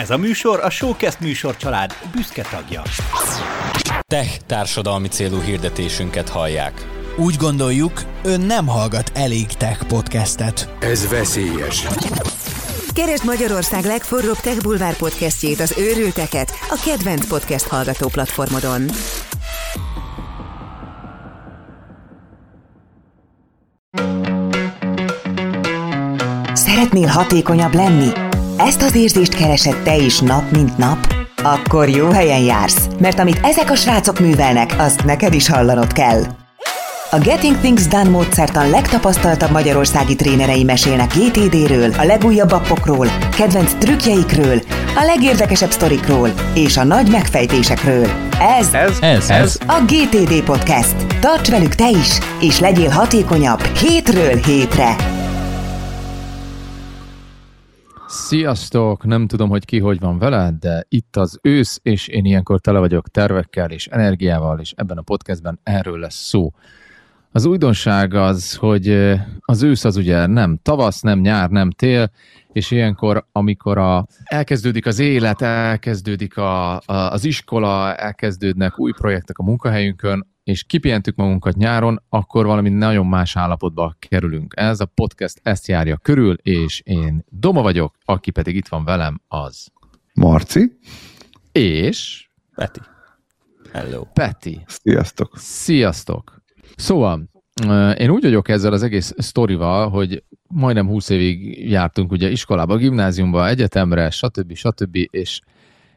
Ez a műsor a Showcast műsor család büszke tagja. Tech társadalmi célú hirdetésünket hallják. Úgy gondoljuk, ön nem hallgat elég tech podcastet. Ez veszélyes. Keresd Magyarország legforróbb Tech Bulvár podcastjét, az őrülteket, a kedvenc podcast hallgató platformodon. Szeretnél hatékonyabb lenni? Ezt az érzést keresed te is nap, mint nap? Akkor jó helyen jársz, mert amit ezek a srácok művelnek, azt neked is hallanod kell. A Getting Things Done módszertan legtapasztaltabb magyarországi trénerei mesélnek GTD-ről, a legújabb appokról, kedvenc trükkjeikről, a legérdekesebb sztorikról és a nagy megfejtésekről. Ez, Ez, ez, ez a GTD Podcast. Tarts velük te is, és legyél hatékonyabb hétről hétre. Sziasztok! Nem tudom, hogy ki hogy van vele, de itt az ősz, és én ilyenkor tele vagyok tervekkel és energiával, és ebben a podcastben erről lesz szó. Az újdonság az, hogy az ősz az ugye nem tavasz, nem nyár, nem tél, és ilyenkor, amikor a, elkezdődik az élet, elkezdődik a, a, az iskola, elkezdődnek új projektek a munkahelyünkön, és kipihentük magunkat nyáron, akkor valami nagyon más állapotba kerülünk. Ez a podcast ezt járja körül, és én Doma vagyok, aki pedig itt van velem az. Marci. És Peti. Hello. Peti. Sziasztok. Sziasztok! Szóval, én úgy vagyok ezzel az egész sztorival, hogy majdnem 20 évig jártunk ugye iskolába, gimnáziumba, egyetemre, stb. stb. És,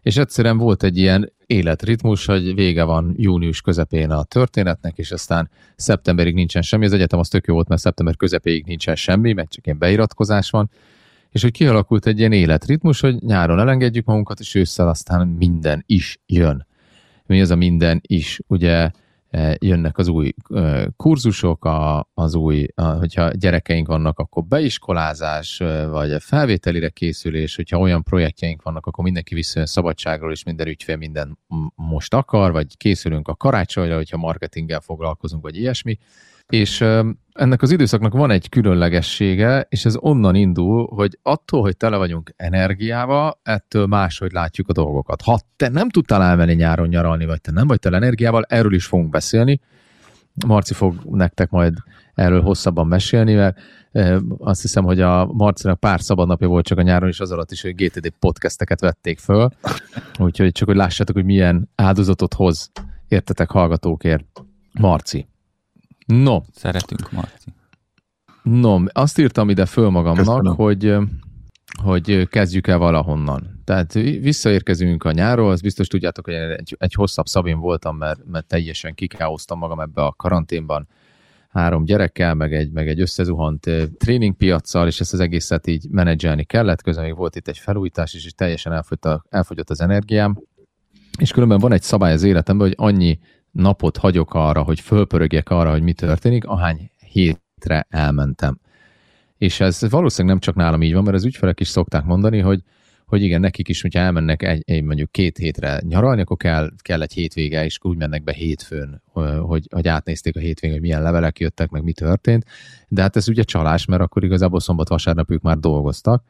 és egyszerűen volt egy ilyen életritmus, hogy vége van június közepén a történetnek, és aztán szeptemberig nincsen semmi. Az egyetem az tök jó volt, mert szeptember közepéig nincsen semmi, mert csak ilyen beiratkozás van. És hogy kialakult egy ilyen életritmus, hogy nyáron elengedjük magunkat, és ősszel aztán minden is jön. Mi az a minden is? Ugye jönnek az új kurzusok, a, az új, hogyha gyerekeink vannak, akkor beiskolázás, vagy felvételire készülés, hogyha olyan projektjeink vannak, akkor mindenki visszajön szabadságról, és minden ügyfél minden most akar, vagy készülünk a karácsonyra, hogyha marketinggel foglalkozunk, vagy ilyesmi. És ennek az időszaknak van egy különlegessége, és ez onnan indul, hogy attól, hogy tele vagyunk energiával, ettől máshogy látjuk a dolgokat. Ha te nem tudtál elmenni nyáron nyaralni, vagy te nem vagy tele energiával, erről is fogunk beszélni. Marci fog nektek majd erről hosszabban mesélni, mert azt hiszem, hogy a Marcinak pár szabadnapja volt csak a nyáron, és az alatt is, hogy GTD podcasteket vették föl. Úgyhogy csak, hogy lássátok, hogy milyen áldozatot hoz, értetek hallgatókért. Marci. No. Szeretünk, Marci. No, azt írtam ide föl magamnak, Köszönöm. hogy, hogy kezdjük el valahonnan. Tehát visszaérkezünk a nyáról, azt biztos tudjátok, hogy egy, egy hosszabb szabin voltam, mert, mert teljesen kikáoztam magam ebbe a karanténban három gyerekkel, meg egy, meg egy összezuhant tréningpiacsal, és ezt az egészet így menedzselni kellett, közben még volt itt egy felújítás is, és teljesen elfogyott, a, elfogyott az energiám. És különben van egy szabály az életemben, hogy annyi napot hagyok arra, hogy fölpörögjek arra, hogy mi történik, ahány hétre elmentem. És ez valószínűleg nem csak nálam így van, mert az ügyfelek is szokták mondani, hogy, hogy igen, nekik is, hogyha elmennek egy, egy mondjuk két hétre nyaralni, akkor kell, kell egy hétvége, és úgy mennek be hétfőn, hogy, hogy átnézték a hétvégén, hogy milyen levelek jöttek, meg mi történt. De hát ez ugye csalás, mert akkor igazából szombat-vasárnap ők már dolgoztak,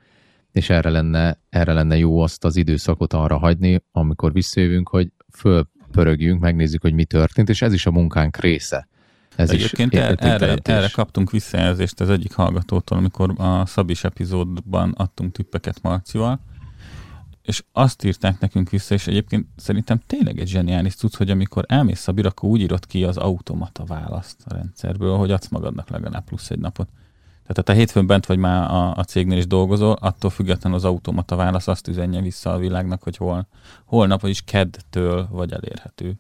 és erre lenne, erre lenne jó azt az időszakot arra hagyni, amikor visszajövünk, hogy fölpörögjünk, megnézzük, hogy mi történt, és ez is a munkánk része. Ez Egyébként is er, erre, erre kaptunk visszajelzést az egyik hallgatótól, amikor a Szabis epizódban adtunk tippeket Marcival, és azt írták nekünk vissza, és egyébként szerintem tényleg egy zseniális cucc, hogy amikor elmész Szabir, akkor úgy írod ki az automata választ a rendszerből, hogy adsz magadnak legalább plusz egy napot. Tehát ha te hétfőn bent vagy már a, a cégnél is dolgozol, attól függetlenül az automata válasz azt üzenje vissza a világnak, hogy hol, holnap, vagyis keddtől vagy elérhető.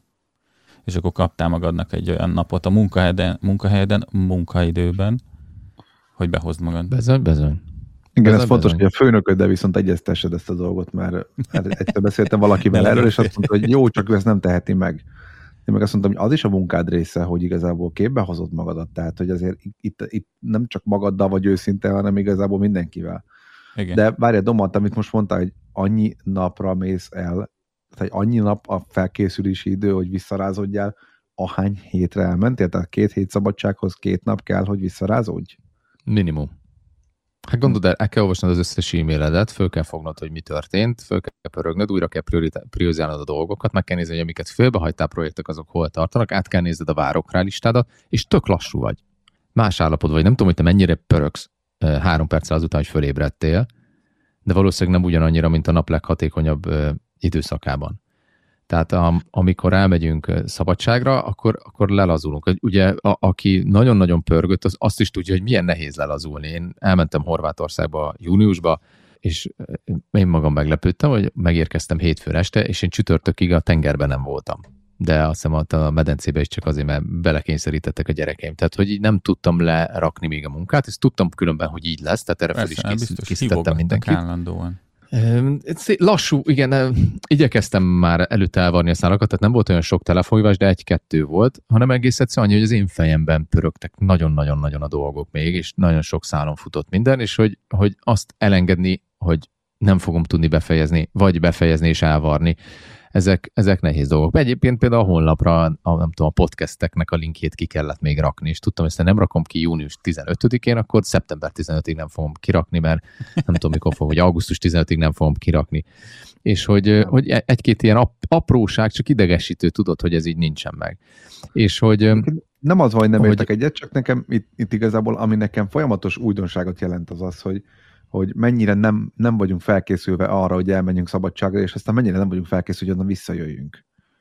És akkor kaptál magadnak egy olyan napot a munkahelyeden, munkahelyeden munkaidőben, hogy behozd magad. Bezony, bezony. Igen, ez Bizony, fontos, hogy a főnököddel viszont egyeztessed ezt a dolgot, mert egyszer beszéltem valakivel erről, és azt mondta, hogy jó, csak ő ezt nem teheti meg. Én meg azt mondtam, hogy az is a munkád része, hogy igazából képbe hozod magadat. Tehát, hogy azért itt, itt nem csak magaddal vagy őszinte, hanem igazából mindenkivel. Igen. De várj, Domat, amit most mondtál, hogy annyi napra mész el, tehát annyi nap a felkészülési idő, hogy visszarázódjál, ahány hétre elmentél? Tehát két hét szabadsághoz két nap kell, hogy visszarázódj? Minimum. Hát gondolod, el, el kell olvasnod az összes e-mailedet, föl kell fognod, hogy mi történt, föl kell pörögnöd, újra kell priorizálnod a dolgokat, meg kell nézni, hogy amiket félbehagytál projektek, azok hol tartanak, át kell nézned a várok rá listádat, és tök lassú vagy. Más állapot vagy. Nem tudom, hogy te mennyire pörögsz három perccel azután, hogy fölébredtél, de valószínűleg nem ugyanannyira, mint a nap leghatékonyabb időszakában. Tehát a, amikor elmegyünk szabadságra, akkor, akkor lelazulunk. Ugye a, aki nagyon-nagyon pörgött, az azt is tudja, hogy milyen nehéz lelazulni. Én elmentem Horvátországba júniusba, és én magam meglepődtem, hogy megérkeztem hétfőn este, és én csütörtökig a tengerben nem voltam. De azt hiszem a medencébe is csak azért, mert belekényszerítettek a gyerekeim. Tehát, hogy így nem tudtam lerakni még a munkát, és tudtam különben, hogy így lesz, tehát erre Persze, fel is biztos készítettem mindenkit. állandóan. Lassú, igen, igyekeztem már előtte elvarni a szálakat, tehát nem volt olyan sok telefonhívás, de egy-kettő volt, hanem egész egyszerűen annyi, hogy az én fejemben pörögtek nagyon-nagyon-nagyon a dolgok még, és nagyon sok szálon futott minden, és hogy, hogy azt elengedni, hogy nem fogom tudni befejezni, vagy befejezni és elvarni, ezek, ezek nehéz dolgok. Egyébként például a honlapra, a, nem tudom, a podcasteknek a linkjét ki kellett még rakni, és tudtam, hogy ezt nem rakom ki június 15-én, akkor szeptember 15-ig nem fogom kirakni, mert nem tudom, mikor fogom, hogy augusztus 15-ig nem fogom kirakni. És hogy, hogy egy-két ilyen apróság, csak idegesítő, tudod, hogy ez így nincsen meg. És hogy nem az, hogy nem értek egyet, csak nekem itt, itt igazából, ami nekem folyamatos újdonságot jelent, az az, hogy, hogy mennyire nem, nem vagyunk felkészülve arra, hogy elmenjünk szabadságra, és aztán mennyire nem vagyunk felkészülve, hogy onnan visszajöjjünk.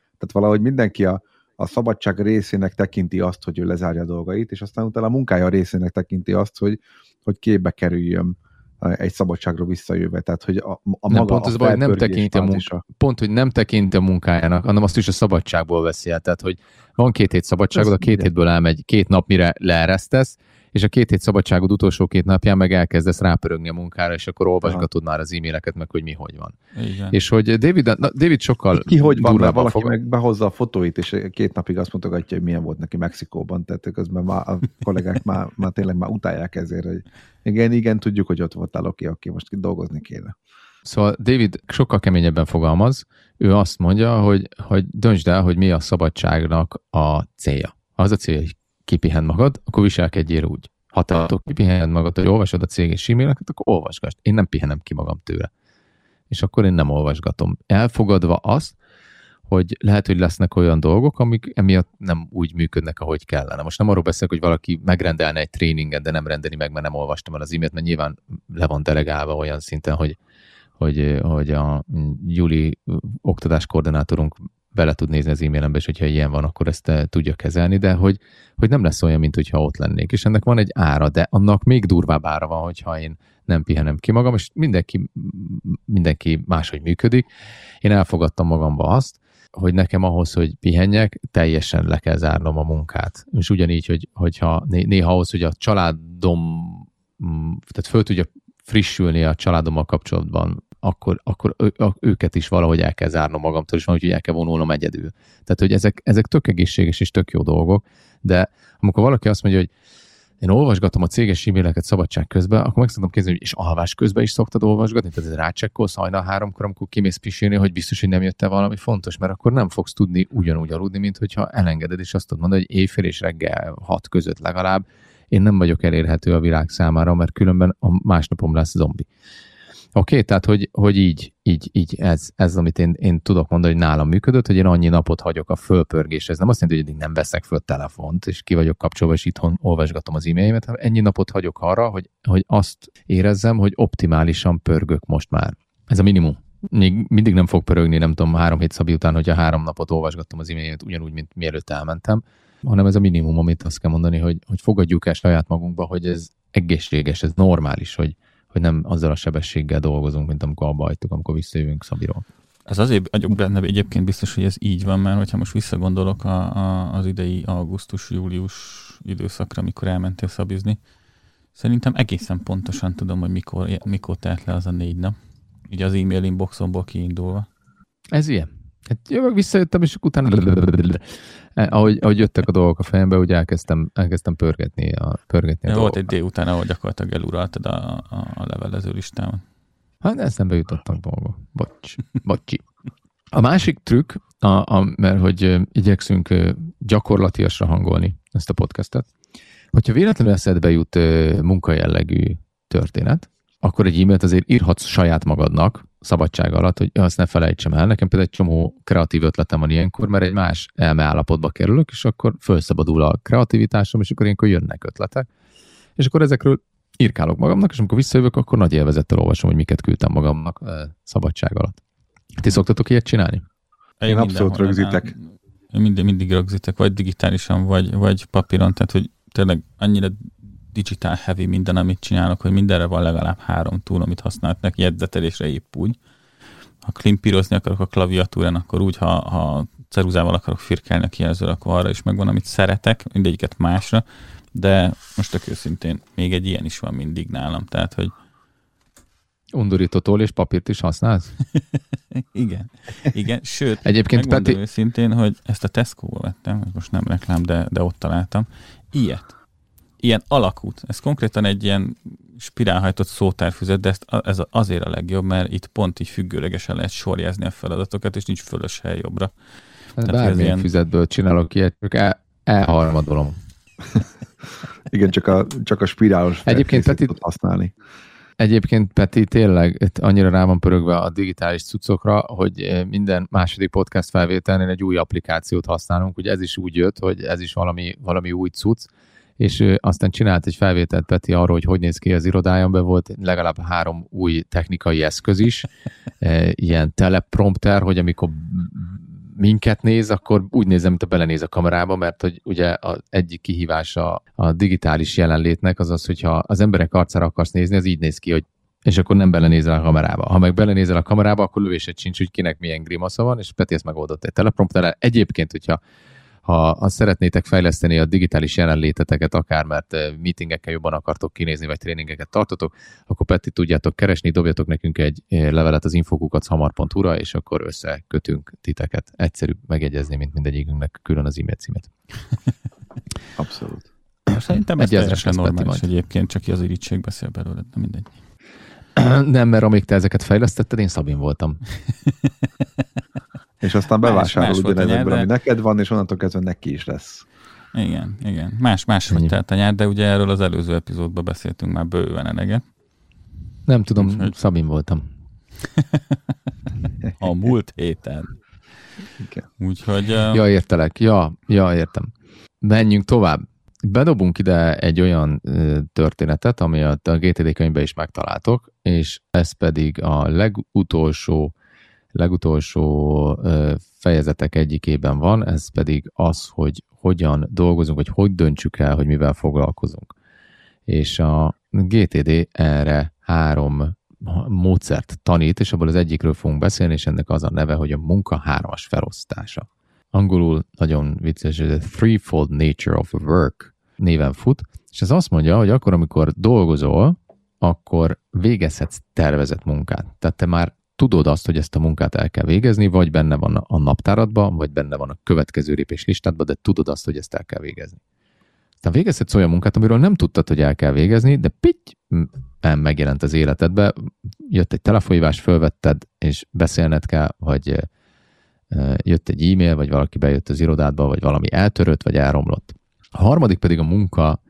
Tehát valahogy mindenki a, a szabadság részének tekinti azt, hogy ő lezárja a dolgait, és aztán utána a munkája részének tekinti azt, hogy, hogy képbe kerüljön egy szabadságról visszajöve. Tehát, hogy a, a nem, maga pont az baj, nem tekinti a munka, pont, hogy nem tekinti a munkájának, hanem azt is a szabadságból veszi el. Tehát, hogy van két hét szabadságod, a két igen. hétből elmegy két nap, mire leeresztesz, és a két hét szabadságod utolsó két napján meg elkezdesz rápörögni a munkára, és akkor olvasgatod már az e-maileket, meg hogy mi hogy van. Igen. És hogy David, na, David sokkal Ki hogy van, mert valaki fog... meg behozza a fotóit, és két napig azt mutogatja, hogy milyen volt neki Mexikóban, tehát közben már a kollégák már, már tényleg már utálják ezért, hogy igen, igen, tudjuk, hogy ott voltál, oké, oké, most dolgozni kéne. Szóval David sokkal keményebben fogalmaz, ő azt mondja, hogy, hogy döntsd el, hogy mi a szabadságnak a célja. Az a célja, hogy kipihen magad, akkor viselkedjél úgy. Ha te attól kipihened magad, hogy olvasod a céges e-maileket, akkor olvasgass. Én nem pihenem ki magam tőle. És akkor én nem olvasgatom. Elfogadva azt, hogy lehet, hogy lesznek olyan dolgok, amik emiatt nem úgy működnek, ahogy kellene. Most nem arról beszélek, hogy valaki megrendelne egy tréninget, de nem rendeli meg, mert nem olvastam el az e-mailt, mert nyilván le van delegálva olyan szinten, hogy, hogy, hogy a Júli oktatáskoordinátorunk bele tud nézni az e-mailembe, és hogyha ilyen van, akkor ezt eh, tudja kezelni, de hogy, hogy nem lesz olyan, mint hogyha ott lennék. És ennek van egy ára, de annak még durvább ára van, hogyha én nem pihenem ki magam, és mindenki, mindenki máshogy működik. Én elfogadtam magamba azt, hogy nekem ahhoz, hogy pihenjek, teljesen le kell zárnom a munkát. És ugyanígy, hogy, hogyha néha ahhoz, hogy a családom, tehát föl tudja frissülni a családommal kapcsolatban, akkor, akkor őket is valahogy el kell zárnom magamtól, és van, hogy el kell vonulnom egyedül. Tehát, hogy ezek, ezek tök egészséges és tök jó dolgok, de amikor valaki azt mondja, hogy én olvasgatom a céges e-maileket szabadság közben, akkor meg szoktam kérdezni, hogy és alvás közben is szoktad olvasgatni, tehát rácsekkolsz hajnal háromkor, amikor kimész pisilni, hogy biztos, hogy nem jött valami fontos, mert akkor nem fogsz tudni ugyanúgy aludni, mint hogyha elengeded, és azt tudod mondani, hogy éjfél és reggel hat között legalább én nem vagyok elérhető a világ számára, mert különben a másnapom lesz zombi. Oké, okay, tehát hogy, hogy így, így, így ez, ez, amit én, én tudok mondani, hogy nálam működött, hogy én annyi napot hagyok a fölpörgés. Ez nem azt jelenti, hogy nem veszek föl telefont, és ki vagyok kapcsolva, és itthon olvasgatom az e-mailemet, hanem ennyi napot hagyok arra, hogy, hogy azt érezzem, hogy optimálisan pörgök most már. Ez a minimum. Még mindig nem fog pörögni, nem tudom, három hét szabi után, hogyha három napot olvasgattam az e-mailemet, ugyanúgy, mint mielőtt elmentem, hanem ez a minimum, amit azt kell mondani, hogy, hogy fogadjuk el saját magunkba, hogy ez egészséges, ez normális, hogy, hogy nem azzal a sebességgel dolgozunk, mint amikor abba hagytuk, amikor visszajövünk Szabiról. Ez azért vagyok benne egyébként biztos, hogy ez így van, mert hogyha most visszagondolok a, a, az idei augusztus-július időszakra, amikor elmentél szabizni, szerintem egészen pontosan tudom, hogy mikor, mikor telt le az a négy nap. Így az e-mail inboxomból kiindulva. Ez ilyen. Hát jövök, visszajöttem, és utána Eh, ahogy, ahogy jöttek a dolgok a fejembe, úgy elkezdtem, elkezdtem pörgetni a, pörgetni a Volt egy délután, ahol gyakorlatilag eluraltad a, a, a levelező listában. Hát eszembe jutottak dolgok. Bocs. Bocsi. A másik trükk, a, a, mert hogy igyekszünk gyakorlatiasra hangolni ezt a podcastet, hogyha véletlenül eszedbe jut munkajellegű történet, akkor egy e-mailt azért írhatsz saját magadnak szabadság alatt, hogy azt ne felejtsem el. Nekem például egy csomó kreatív ötletem van ilyenkor, mert egy más elmeállapotba kerülök, és akkor felszabadul a kreativitásom, és akkor ilyenkor jönnek ötletek. És akkor ezekről írkálok magamnak, és amikor visszajövök, akkor nagy élvezettel olvasom, hogy miket küldtem magamnak szabadság alatt. Ti szoktatok ilyet csinálni? Én, Én abszolút rögzítek. Én mindig, mindig rögzítek, vagy digitálisan, vagy, vagy papíron, tehát hogy tényleg annyira digital heavy minden, amit csinálok, hogy mindenre van legalább három túl, amit használnak jegyzetelésre épp úgy. Ha klimpírozni akarok a klaviatúrán, akkor úgy, ha, ha ceruzával akarok firkálni a kijelzőre, akkor arra is megvan, amit szeretek, mindegyiket másra, de most tök őszintén még egy ilyen is van mindig nálam, tehát, hogy Undorító és papírt is használsz? igen, igen, sőt, Egyébként Peti... őszintén, hogy ezt a Tesco-ba vettem, most nem reklám, de, de ott találtam, ilyet ilyen alakút. Ez konkrétan egy ilyen spirálhajtott szótárfüzet, de ezt, ez azért a legjobb, mert itt pont így függőlegesen lehet sorjázni a feladatokat, és nincs fölös hely jobbra. Bármilyen ilyen... füzetből csinálok ilyet, csak el, elharmadolom. Igen, csak a, csak a spirálos Egyébként Peti, használni. Egyébként Peti tényleg annyira rá van pörögve a digitális cuccokra, hogy eh, minden második podcast felvételnél egy új applikációt használunk. Ugye ez is úgy jött, hogy ez is valami, valami új cucc, és aztán csinált egy felvételt Peti arról, hogy hogy néz ki az irodáján, be volt legalább három új technikai eszköz is, ilyen teleprompter, hogy amikor minket néz, akkor úgy nézem, mint a belenéz a kamerába, mert hogy ugye az egyik kihívása a digitális jelenlétnek az az, hogyha az emberek arcára akarsz nézni, az így néz ki, hogy és akkor nem belenézel a kamerába. Ha meg belenézel a kamerába, akkor lövésed sincs, hogy kinek milyen grimasza van, és Peti ezt megoldott egy teleprompterrel. Egyébként, hogyha ha azt szeretnétek fejleszteni a digitális jelenléteteket, akár mert meetingekkel jobban akartok kinézni, vagy tréningeket tartotok, akkor Peti tudjátok keresni, dobjatok nekünk egy levelet az infokukat hamar.hu-ra, és akkor összekötünk titeket. Egyszerű megegyezni, mint mindegyikünknek külön az e-mail címet. Abszolút. Szerintem ez teljesen normális egyébként, csak ki az irítség beszél belőle, de mindegy. Nem, mert amíg te ezeket fejlesztetted, én Szabin voltam. És aztán bevásárol ugyanezekből, ami neked van, és onnantól kezdve neki is lesz. Igen, igen. Más, más hogy telt a nyár, de ugye erről az előző epizódban beszéltünk már bőven eleget. Nem tudom, Úgyhogy... Szabin voltam. a múlt héten. Igen. Úgyhogy... Uh... Ja, értelek. Ja, ja, értem. Menjünk tovább. Bedobunk ide egy olyan uh, történetet, ami a, a GTD könyvben is megtaláltok, és ez pedig a legutolsó legutolsó fejezetek egyikében van, ez pedig az, hogy hogyan dolgozunk, vagy hogy döntsük el, hogy mivel foglalkozunk. És a GTD erre három módszert tanít, és abból az egyikről fogunk beszélni, és ennek az a neve, hogy a munka hármas felosztása. Angolul nagyon vicces, ez a threefold nature of work néven fut, és ez azt mondja, hogy akkor, amikor dolgozol, akkor végezhetsz tervezett munkát. Tehát te már tudod azt, hogy ezt a munkát el kell végezni, vagy benne van a naptáradban, vagy benne van a következő lépés listádban, de tudod azt, hogy ezt el kell végezni. Aztán végezhetsz olyan munkát, amiről nem tudtad, hogy el kell végezni, de pitty, megjelent az életedbe, jött egy telefonhívás, fölvetted, és beszélned kell, vagy jött egy e-mail, vagy valaki bejött az irodádba, vagy valami eltörött, vagy elromlott. A harmadik pedig a munka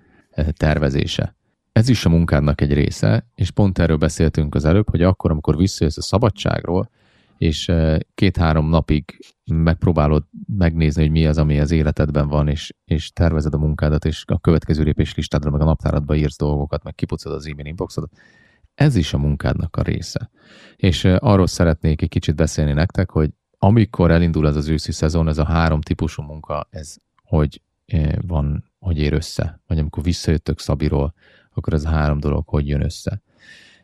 tervezése ez is a munkádnak egy része, és pont erről beszéltünk az előbb, hogy akkor, amikor visszajössz a szabadságról, és eh, két-három napig megpróbálod megnézni, hogy mi az, ami az életedben van, és, és tervezed a munkádat, és a következő lépés listádra, meg a naptáradba írsz dolgokat, meg kipucod az e-mail inboxodat. Ez is a munkádnak a része. És eh, arról szeretnék egy kicsit beszélni nektek, hogy amikor elindul ez az őszi szezon, ez a három típusú munka, ez hogy eh, van, hogy ér össze, vagy amikor visszajöttök Szabiról, akkor ez a három dolog hogy jön össze.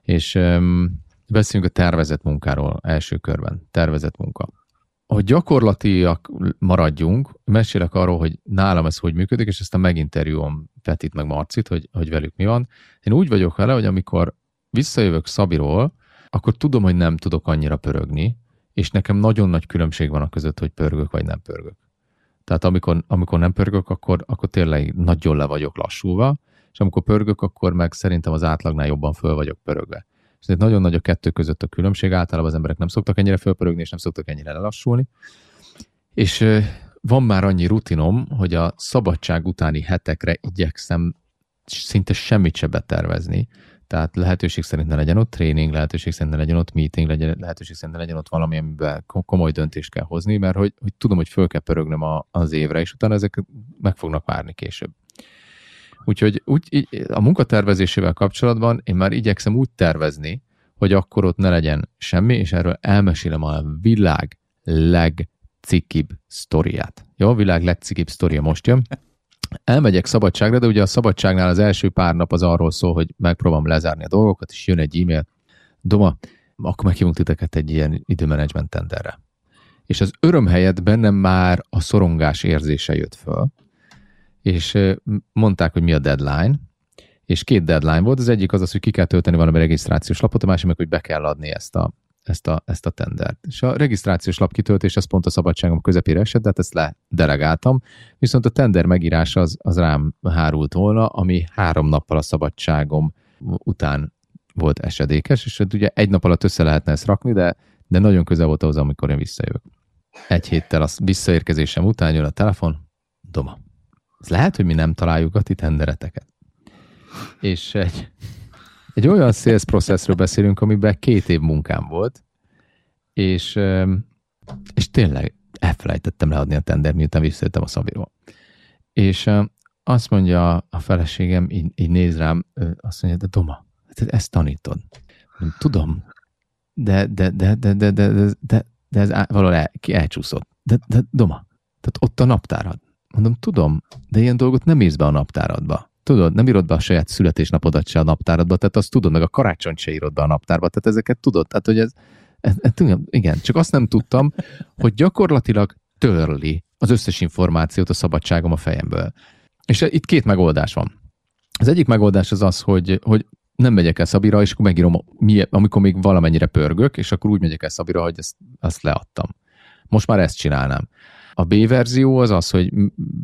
És um, beszéljünk a tervezett munkáról első körben. Tervezett munka. Hogy gyakorlatiak maradjunk, mesélek arról, hogy nálam ez hogy működik, és aztán meginterjúom Petit meg Marcit, hogy, hogy velük mi van. Én úgy vagyok vele, hogy amikor visszajövök Szabiról, akkor tudom, hogy nem tudok annyira pörögni, és nekem nagyon nagy különbség van a között, hogy pörgök vagy nem pörgök. Tehát amikor, amikor nem pörgök, akkor, akkor tényleg nagyon le vagyok lassulva, és amikor pörgök, akkor meg szerintem az átlagnál jobban föl vagyok pörögve. És ez nagyon nagy a kettő között a különbség, általában az emberek nem szoktak ennyire fölpörögni, és nem szoktak ennyire lelassulni. És van már annyi rutinom, hogy a szabadság utáni hetekre igyekszem szinte semmit se betervezni. Tehát lehetőség szerint ne legyen ott tréning, lehetőség szerint ne legyen ott meeting, legyen, lehetőség szerint ne legyen ott valami, amiben komoly döntést kell hozni, mert hogy, hogy tudom, hogy föl kell pörögnöm a, az évre, és utána ezek meg fognak várni később. Úgyhogy úgy, a munkatervezésével kapcsolatban én már igyekszem úgy tervezni, hogy akkor ott ne legyen semmi, és erről elmesélem a világ legcikibb sztoriát. Jó, a világ legcikibb sztoria most jön. Elmegyek szabadságra, de ugye a szabadságnál az első pár nap az arról szól, hogy megpróbálom lezárni a dolgokat, és jön egy e-mail. Doma, akkor meghívunk titeket egy ilyen időmenedzsment tenderre. És az öröm helyett bennem már a szorongás érzése jött föl, és mondták, hogy mi a deadline, és két deadline volt, az egyik az az, hogy ki kell tölteni valami regisztrációs lapot, a másik meg, hogy be kell adni ezt a, ezt a, ezt a tendert. És a regisztrációs lap kitöltés az pont a szabadságom közepére esett, de hát ezt ledelegáltam, viszont a tender megírás az, az rám hárult volna, ami három nappal a szabadságom után volt esedékes, és hát ugye egy nap alatt össze lehetne ezt rakni, de, de nagyon közel volt ahhoz, amikor én visszajövök. Egy héttel a visszaérkezésem után jön a telefon, Doma. Ez lehet, hogy mi nem találjuk a ti tendereteket. És egy, egy olyan sales processről beszélünk, amiben két év munkám volt, és, és tényleg elfelejtettem leadni a tender, miután visszajöttem a Szabiról. És azt mondja a feleségem, így, így néz rám, azt mondja, de Doma, te ezt tanítod. Tudom, de, de, de, de, de, de, de, de, de ez valahol el, ki elcsúszott. De, de Doma, tehát ott a naptárad. Mondom, tudom, de ilyen dolgot nem írsz be a naptáradba. Tudod, nem írod be a saját születésnapodat se a naptáradba, tehát azt tudod, meg a karácsonyt se írod be a naptárba, tehát ezeket tudod. Tehát, hogy ez, ez, ez igen, csak azt nem tudtam, hogy gyakorlatilag törli az összes információt a szabadságom a fejemből. És itt két megoldás van. Az egyik megoldás az az, hogy, hogy nem megyek el Szabira, és akkor megírom, amikor még valamennyire pörgök, és akkor úgy megyek el Szabira, hogy ezt, ezt leadtam. Most már ezt csinálnám. A B verzió az az, hogy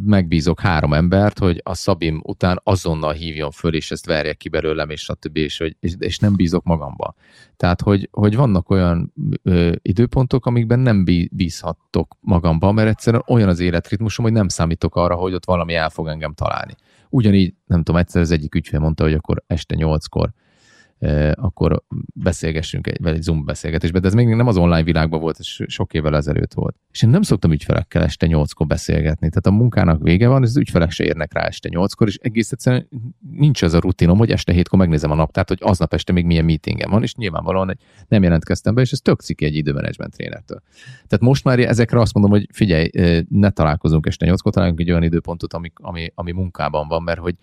megbízok három embert, hogy a Szabim után azonnal hívjon föl, és ezt verje ki belőlem, és stb. És, hogy, és, és nem bízok magamba. Tehát, hogy, hogy vannak olyan ö, időpontok, amikben nem bízhattok magamba, mert egyszerűen olyan az életritmusom, hogy nem számítok arra, hogy ott valami el fog engem találni. Ugyanígy, nem tudom, egyszer az egyik ügyfél mondta, hogy akkor este nyolckor akkor beszélgessünk egy, egy Zoom beszélgetésbe, de ez még nem az online világban volt, ez sok évvel ezelőtt volt. És én nem szoktam ügyfelekkel este nyolckor beszélgetni. Tehát a munkának vége van, és az ügyfelek se érnek rá este nyolckor, és egész egyszerűen nincs az a rutinom, hogy este hétkor megnézem a naptárt, hogy aznap este még milyen meetingem van, és nyilvánvalóan egy, nem jelentkeztem be, és ez tök ciki egy időmenedzsment trénertől. Tehát most már ezekre azt mondom, hogy figyelj, ne találkozunk este nyolckor, találjunk egy olyan időpontot, ami, ami, ami munkában van, mert hogy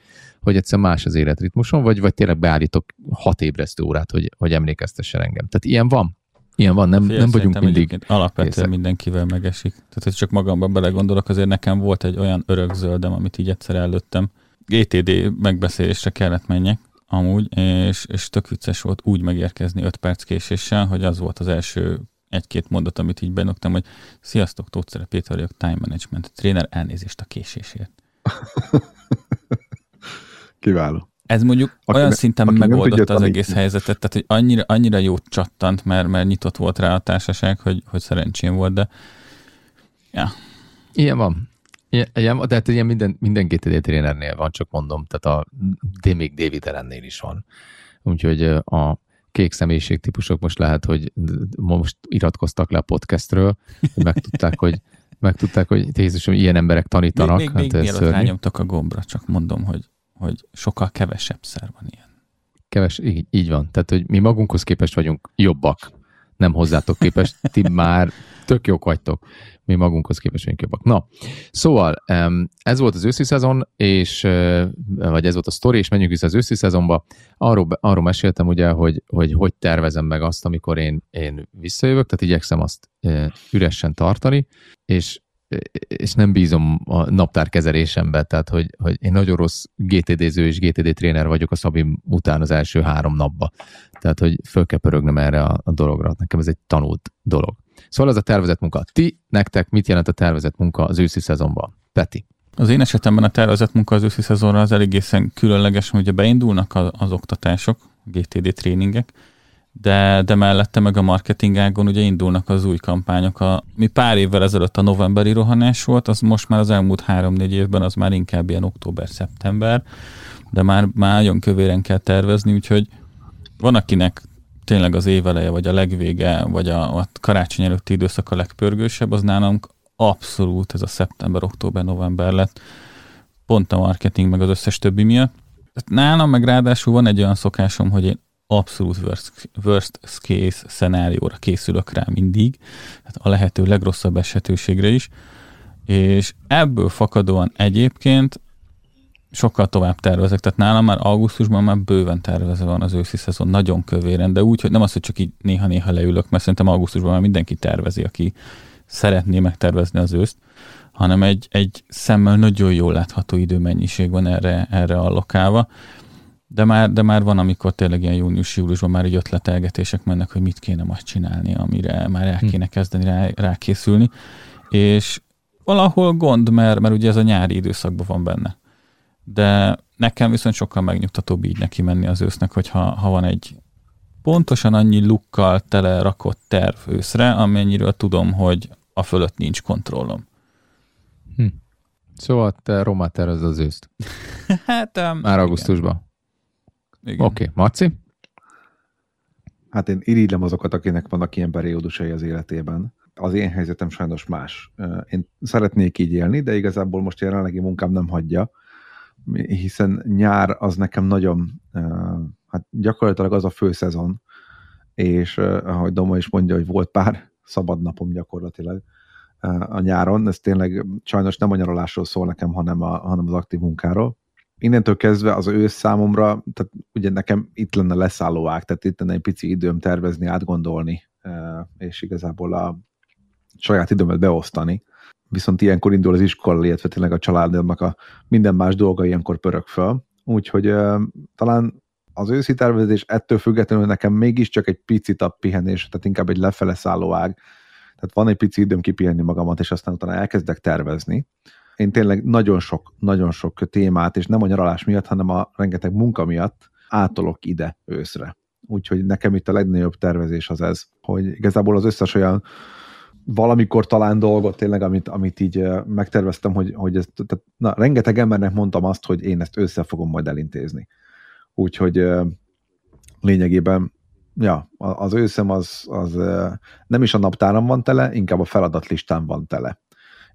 hogy egyszer más az életritmusom, vagy, vagy tényleg beállítok hat ébresztő órát, hogy, hogy emlékeztessen engem. Tehát ilyen van. Ilyen van, nem, nem vagyunk mindig. Alapvetően észak. mindenkivel megesik. Tehát, hogy csak magamban belegondolok, azért nekem volt egy olyan örök zöldem, amit így egyszer előttem. GTD megbeszélésre kellett menjek, amúgy, és, és tök vicces volt úgy megérkezni 5 perc késéssel, hogy az volt az első egy-két mondat, amit így benoktam, hogy sziasztok, Tóth Péter vagyok, time management tréner, elnézést a késésért. Kiváló. Ez mondjuk aki olyan ne, szinten megoldotta az egész helyzetet, tehát hogy annyira, annyira jót csattant, mert, mert nyitott volt rá a társaság, hogy, hogy szerencsém volt, de ja. Ilyen van. Ilyen, ilyen, de hát ilyen minden, minden GTD trénernél van, csak mondom, tehát a de még David Ellennél is van. Úgyhogy a kék típusok most lehet, hogy most iratkoztak le a podcastről, hogy megtudták, hogy megtudták, hogy Jézusom, ilyen emberek tanítanak. Még, még, hát még mielőtt rányomtak a gombra, csak mondom, hogy hogy sokkal kevesebb szer van ilyen. Keves, így, így van. Tehát, hogy mi magunkhoz képest vagyunk jobbak, nem hozzátok képest, ti már tök jók vagytok, mi magunkhoz képest vagyunk jobbak. Na, szóval ez volt az őszi szezon, és, vagy ez volt a sztori, és menjünk vissza az őszi szezonba. Arról, arról meséltem ugye, hogy, hogy hogy tervezem meg azt, amikor én, én visszajövök, tehát igyekszem azt üresen tartani, és és nem bízom a naptár kezelésembe, tehát hogy, hogy én nagyon rossz GTD-ző és GTD tréner vagyok a Szabim után az első három napba. Tehát, hogy föl kell pörögnöm erre a, a dologra. Nekem ez egy tanult dolog. Szóval ez a tervezett munka. Ti, nektek mit jelent a tervezett munka az őszi szezonban? Peti. Az én esetemben a tervezett munka az őszi szezonra az elégészen különleges, hogy ugye beindulnak az, az oktatások, GTD tréningek, de, de mellette meg a marketing ágon ugye indulnak az új kampányok. A, mi pár évvel ezelőtt a novemberi rohanás volt, az most már az elmúlt három-négy évben az már inkább ilyen október-szeptember, de már, már nagyon kövéren kell tervezni, úgyhogy van, akinek tényleg az éveleje, vagy a legvége, vagy a, a karácsony előtti időszak a legpörgősebb, az nálunk abszolút ez a szeptember, október, november lett, pont a marketing, meg az összes többi miatt. Nálam meg ráadásul van egy olyan szokásom, hogy én abszolút worst, worst case szenárióra készülök rá mindig, tehát a lehető legrosszabb esetőségre is, és ebből fakadóan egyébként sokkal tovább tervezek, tehát nálam már augusztusban már bőven tervezve van az őszi szezon, nagyon kövéren, de úgy, hogy nem az, hogy csak így néha-néha leülök, mert szerintem augusztusban már mindenki tervezi, aki szeretné megtervezni az őszt, hanem egy, egy szemmel nagyon jól látható időmennyiség van erre, erre allokálva. De már, de már van, amikor tényleg ilyen június-júliusban már egy ötletelgetések mennek, hogy mit kéne majd csinálni, amire már el hm. kéne kezdeni rá, rákészülni. És valahol gond, mert, mert ugye ez a nyári időszakban van benne. De nekem viszont sokkal megnyugtatóbb így neki menni az ősznek, hogyha ha van egy pontosan annyi lukkal tele rakott terv őszre, amennyiről tudom, hogy a fölött nincs kontrollom. Hm. Szóval te romát tervez az őszt. hát, um, Már augusztusban. Oké, okay. Maci? Hát én irigylem azokat, akinek vannak ilyen periódusai az életében. Az én helyzetem sajnos más. Én szeretnék így élni, de igazából most jelenlegi munkám nem hagyja, hiszen nyár az nekem nagyon, hát gyakorlatilag az a fő szezon, és ahogy Doma is mondja, hogy volt pár szabad napom gyakorlatilag a nyáron, ez tényleg sajnos nem a nyaralásról szól nekem, hanem, a, hanem az aktív munkáról. Innentől kezdve az ősz számomra, tehát ugye nekem itt lenne leszálló ág, tehát itt lenne egy pici időm tervezni, átgondolni, és igazából a saját időmet beosztani. Viszont ilyenkor indul az iskola, illetve tényleg a családnak a minden más dolga ilyenkor pörög föl. Úgyhogy talán az őszi tervezés ettől függetlenül nekem mégiscsak egy picit a pihenés, tehát inkább egy lefele szálló ág. Tehát van egy pici időm kipihenni magamat, és aztán utána elkezdek tervezni. Én tényleg nagyon sok, nagyon sok témát, és nem a nyaralás miatt, hanem a rengeteg munka miatt átolok ide őszre. Úgyhogy nekem itt a legnagyobb tervezés az ez, hogy igazából az összes olyan valamikor talán dolgot tényleg, amit, amit így megterveztem, hogy, hogy ez, tehát, na, rengeteg embernek mondtam azt, hogy én ezt össze fogom majd elintézni. Úgyhogy lényegében ja, az őszem az, az nem is a naptáram van tele, inkább a feladatlistán van tele.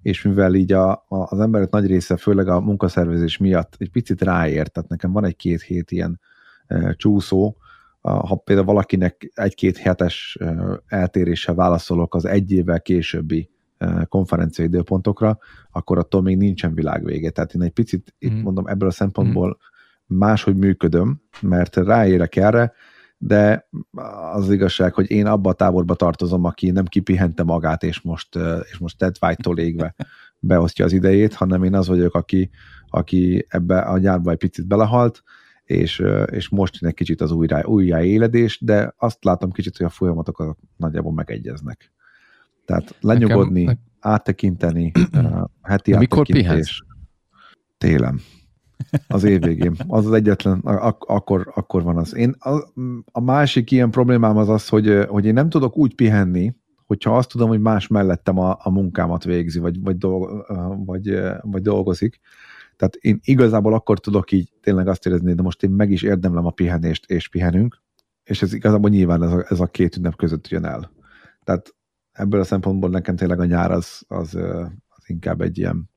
És mivel így a, a, az emberek nagy része, főleg a munkaszervezés miatt egy picit ráért, tehát nekem van egy-két hét ilyen e, csúszó, ha például valakinek egy-két hetes eltéréssel válaszolok az egy évvel későbbi konferencia időpontokra, akkor attól még nincsen világvége. Tehát én egy picit, mm. itt mondom, ebből a szempontból mm máshogy működöm, mert ráérek erre, de az igazság, hogy én abba a táborba tartozom, aki nem kipihente magát, és most, és most Ted White-tól égve beosztja az idejét, hanem én az vagyok, aki, aki ebbe a nyárba egy picit belehalt, és, és most egy kicsit az újra, újjáéledés, de azt látom kicsit, hogy a folyamatok nagyjából megegyeznek. Tehát lenyugodni, Nekem, áttekinteni, heti áttekintés. Mikor pihensz? Télen. Az év végén. Az az egyetlen, ak- akkor, akkor van az. Én, a, a másik ilyen problémám az az, hogy, hogy én nem tudok úgy pihenni, hogyha azt tudom, hogy más mellettem a, a munkámat végzi, vagy, vagy, dolg, vagy, vagy dolgozik. Tehát én igazából akkor tudok így tényleg azt érezni, de most én meg is érdemlem a pihenést, és pihenünk, és ez igazából nyilván ez a, ez a két ünnep között jön el. Tehát ebből a szempontból nekem tényleg a nyár az, az, az inkább egy ilyen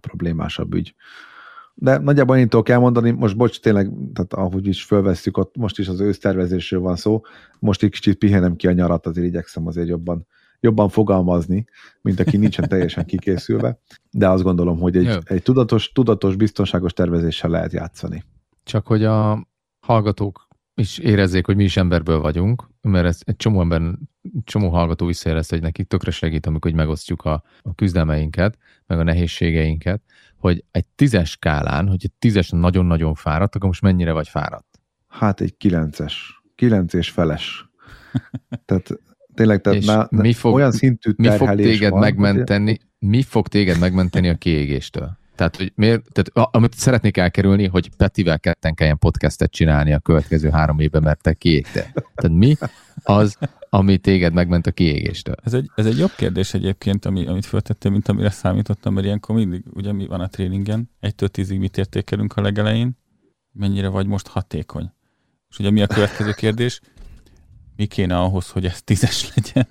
problémásabb ügy. De nagyjából én tudok elmondani, most bocs, tényleg, tehát ahogy is fölveszük, ott most is az ősztervezésről van szó, most egy kicsit pihenem ki a nyarat, azért igyekszem azért jobban, jobban fogalmazni, mint aki nincsen teljesen kikészülve, de azt gondolom, hogy egy, egy tudatos, tudatos, biztonságos tervezéssel lehet játszani. Csak hogy a hallgatók is érezzék, hogy mi is emberből vagyunk, mert ez egy csomó ember, csomó hallgató visszajelezte, hogy nekik tökre segít, amikor megosztjuk a, a küzdelmeinket, meg a nehézségeinket, hogy egy tízes skálán, hogy egy tízes nagyon-nagyon fáradt, akkor most mennyire vagy fáradt? Hát egy kilences. Kilenc és feles. tehát tényleg, tehát és na, mi fog, olyan szintű mi fog téged van, megmenteni, hogy... mi fog téged megmenteni a kiégéstől? Tehát, hogy miért, tehát, amit szeretnék elkerülni, hogy Petivel ketten kelljen podcastet csinálni a következő három évben, mert te kiégte. Tehát mi az, ami téged megment a kiégéstől? Ez egy, ez egy jobb kérdés egyébként, ami, amit föltettél, mint amire számítottam, mert ilyenkor mindig, ugye mi van a tréningen, egytől tízig mit értékelünk a legelején, mennyire vagy most hatékony. És ugye mi a következő kérdés? Mi kéne ahhoz, hogy ez tízes legyen?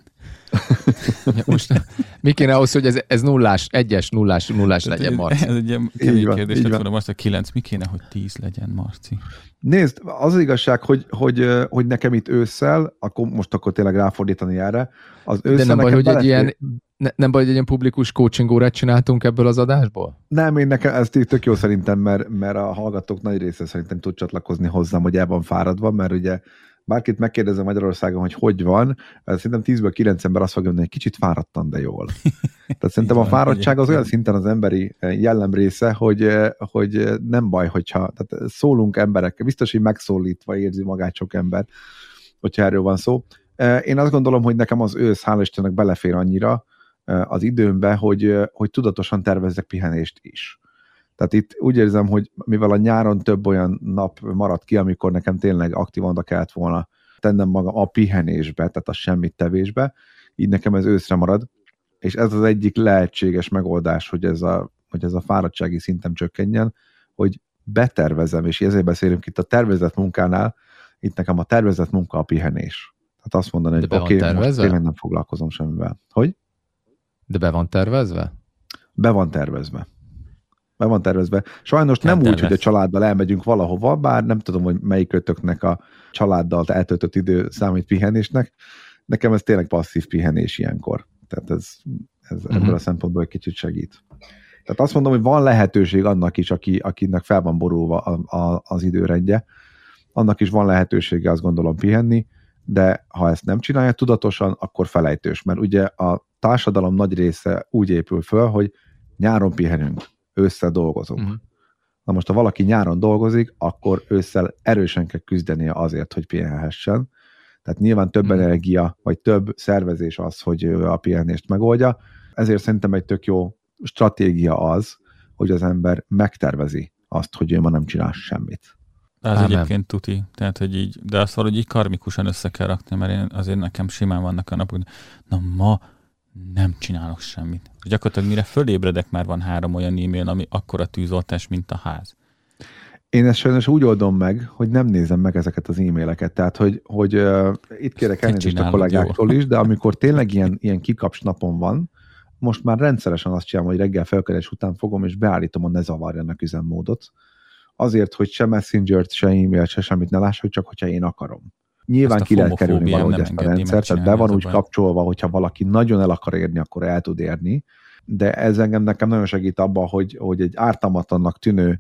Most mi kéne ahhoz, hogy ez, ez nullás, egyes, nullás, nullás legyen, Marci? Ez egy ilyen kemény kérdés, lett volna azt, hogy kilenc, mi kéne, hogy tíz legyen, Marci? Nézd, az, az igazság, hogy, hogy, hogy nekem itt ősszel, akkor most akkor tényleg ráfordítani erre, az ősszel De nem baj, hogy belefér... egy ilyen, ne, nem baj, hogy egy ilyen publikus coaching órát csináltunk ebből az adásból? Nem, én nekem ez tök jó szerintem, mert, mert a hallgatók nagy része szerintem tud csatlakozni hozzám, hogy el van fáradva, mert ugye bárkit megkérdezem Magyarországon, hogy hogy van, szerintem 10-ből 9 ember azt fogja mondani, hogy kicsit fáradtan, de jól. Tehát szerintem a fáradtság az olyan szinten az emberi eh, jellem része, hogy, eh, hogy nem baj, hogyha tehát szólunk emberekkel, biztos, hogy megszólítva érzi magát sok ember, hogyha erről van szó. Eh, én azt gondolom, hogy nekem az ősz, hál' Istennek belefér annyira az időmbe, hogy, hogy tudatosan tervezzek pihenést is. Tehát itt úgy érzem, hogy mivel a nyáron több olyan nap maradt ki, amikor nekem tényleg aktívan kellett volna tennem magam a pihenésbe, tehát a semmit tevésbe, így nekem ez őszre marad, és ez az egyik lehetséges megoldás, hogy ez a, hogy ez a fáradtsági szintem csökkenjen, hogy betervezem, és ezért beszélünk itt a tervezett munkánál, itt nekem a tervezett munka a pihenés. Tehát azt mondani, hogy oké, okay, most tényleg nem foglalkozom semmivel. Hogy? De be van tervezve? Be van tervezve be van tervezve. Sajnos nem, nem úgy, hogy a családdal elmegyünk valahova, bár nem tudom, hogy melyik kötöknek a családdal eltöltött idő számít pihenésnek. Nekem ez tényleg passzív pihenés ilyenkor. Tehát ez, ez uh-huh. ebből a szempontból egy kicsit segít. Tehát azt mondom, hogy van lehetőség annak is, aki, akinek fel van borulva a, a, az időrendje, annak is van lehetősége azt gondolom pihenni, de ha ezt nem csinálja tudatosan, akkor felejtős, mert ugye a társadalom nagy része úgy épül föl, hogy nyáron pihenünk, ősszel dolgozunk. Uh-huh. Na most, ha valaki nyáron dolgozik, akkor ősszel erősen kell küzdenie azért, hogy pihenhessen. Tehát nyilván több uh-huh. energia, vagy több szervezés az, hogy ő a pihenést megoldja. Ezért szerintem egy tök jó stratégia az, hogy az ember megtervezi azt, hogy ő ma nem csinál semmit. De az Ámen. egyébként tuti, tehát, hogy így, de azt valahogy így karmikusan össze kell rakni, mert én azért nekem simán vannak a napok, na ma nem csinálok semmit. Gyakorlatilag mire fölébredek, már van három olyan e-mail, ami akkora tűzoltás, mint a ház. Én ezt sajnos úgy oldom meg, hogy nem nézem meg ezeket az e-maileket. Tehát, hogy, hogy uh, itt kérek elnézést a kollégáktól jó. is, de amikor tényleg ilyen, ilyen kikaps napon van, most már rendszeresen azt csinálom, hogy reggel felkelés után fogom, és beállítom a ne zavarjanak üzemmódot. Azért, hogy se Messenger-t, se e-mailt, se semmit ne lássak, csak hogyha én akarom. Nyilván ki lehet kerülni valahogy ezt a rendszert, tehát be van úgy kapcsolva, hogyha valaki nagyon el akar érni, akkor el tud érni, de ez engem nekem nagyon segít abban, hogy, hogy egy ártalmatlannak tűnő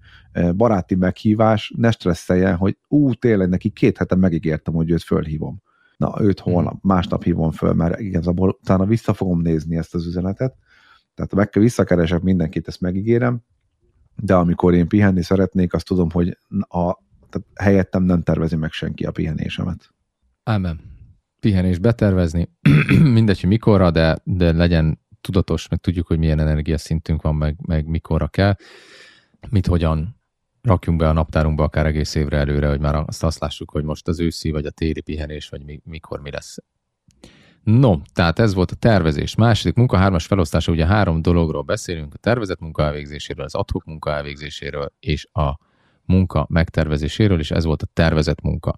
baráti meghívás ne stresszeljen, hogy ú, tényleg neki két hete megígértem, hogy őt fölhívom. Na, őt holnap, hmm. másnap hívom föl, mert igazából utána vissza fogom nézni ezt az üzenetet, tehát meg kell visszakeresek mindenkit, ezt megígérem, de amikor én pihenni szeretnék, azt tudom, hogy a, tehát helyettem nem tervezi meg senki a pihenésemet. Ámen. Pihenés betervezni, mindegy, hogy mikorra, de, de legyen tudatos, meg tudjuk, hogy milyen energiaszintünk van, meg, meg mikorra kell, mit hogyan rakjunk be a naptárunkba akár egész évre előre, hogy már azt, azt lássuk, hogy most az őszi, vagy a téli pihenés, vagy mi, mikor mi lesz. No, tehát ez volt a tervezés. Második munka, hármas felosztása, ugye három dologról beszélünk, a tervezett munka elvégzéséről, az adhok munka elvégzéséről, és a munka megtervezéséről, és ez volt a tervezett munka.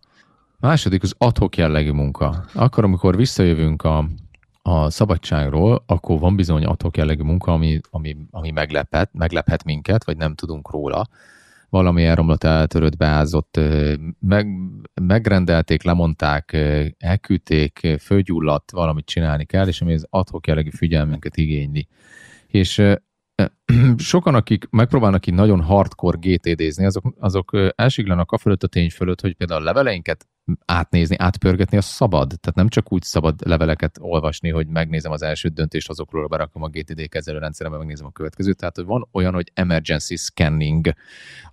Második az adhok jellegű munka. Akkor, amikor visszajövünk a, a szabadságról, akkor van bizony adhok jellegű munka, ami, ami, ami meglepet, meglephet minket, vagy nem tudunk róla. Valami elromlott, eltörött, beázott, meg, megrendelték, lemondták, elküldték, fölgyulladt, valamit csinálni kell, és ami az adhok jellegű figyelmünket igényli. És sokan, akik megpróbálnak így nagyon hardcore GTD-zni, azok, azok elsiglanak a fölött a tény fölött, hogy például a leveleinket átnézni, átpörgetni, az szabad. Tehát nem csak úgy szabad leveleket olvasni, hogy megnézem az első döntést, azokról berakom a GTD kezelőrendszerembe, megnézem a következőt. Tehát van olyan, hogy emergency scanning,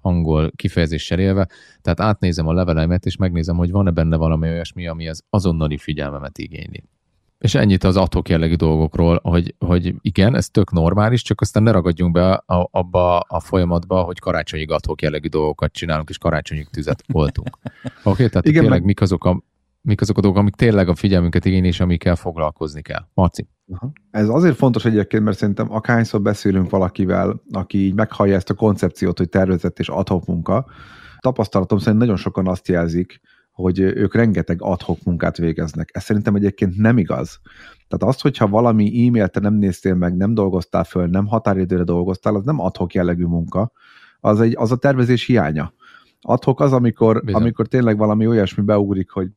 angol kifejezéssel élve, tehát átnézem a leveleimet, és megnézem, hogy van-e benne valami olyasmi, ami az azonnali figyelmemet igényli. És ennyit az atok jellegű dolgokról, hogy, hogy igen, ez tök normális, csak aztán ne ragadjunk be a, abba a folyamatba, hogy karácsonyi atok jellegű dolgokat csinálunk, és karácsonyi tüzet voltunk. Oké, okay, tehát igen, tényleg meg... mik azok a mik azok a dolgok, amik tényleg a figyelmünket igényli, és amikkel foglalkozni kell. Marci. Aha. Ez azért fontos egyébként, mert szerintem akárhányszor beszélünk valakivel, aki így meghallja ezt a koncepciót, hogy tervezett és adhok munka, tapasztalatom szerint nagyon sokan azt jelzik, hogy ők rengeteg adhok munkát végeznek. Ez szerintem egyébként nem igaz. Tehát az, hogyha valami e-mailt te nem néztél meg, nem dolgoztál föl, nem határidőre dolgoztál, az nem adhok jellegű munka, az, egy, az a tervezés hiánya. Adhok az, amikor, amikor tényleg valami olyasmi beugrik, hogy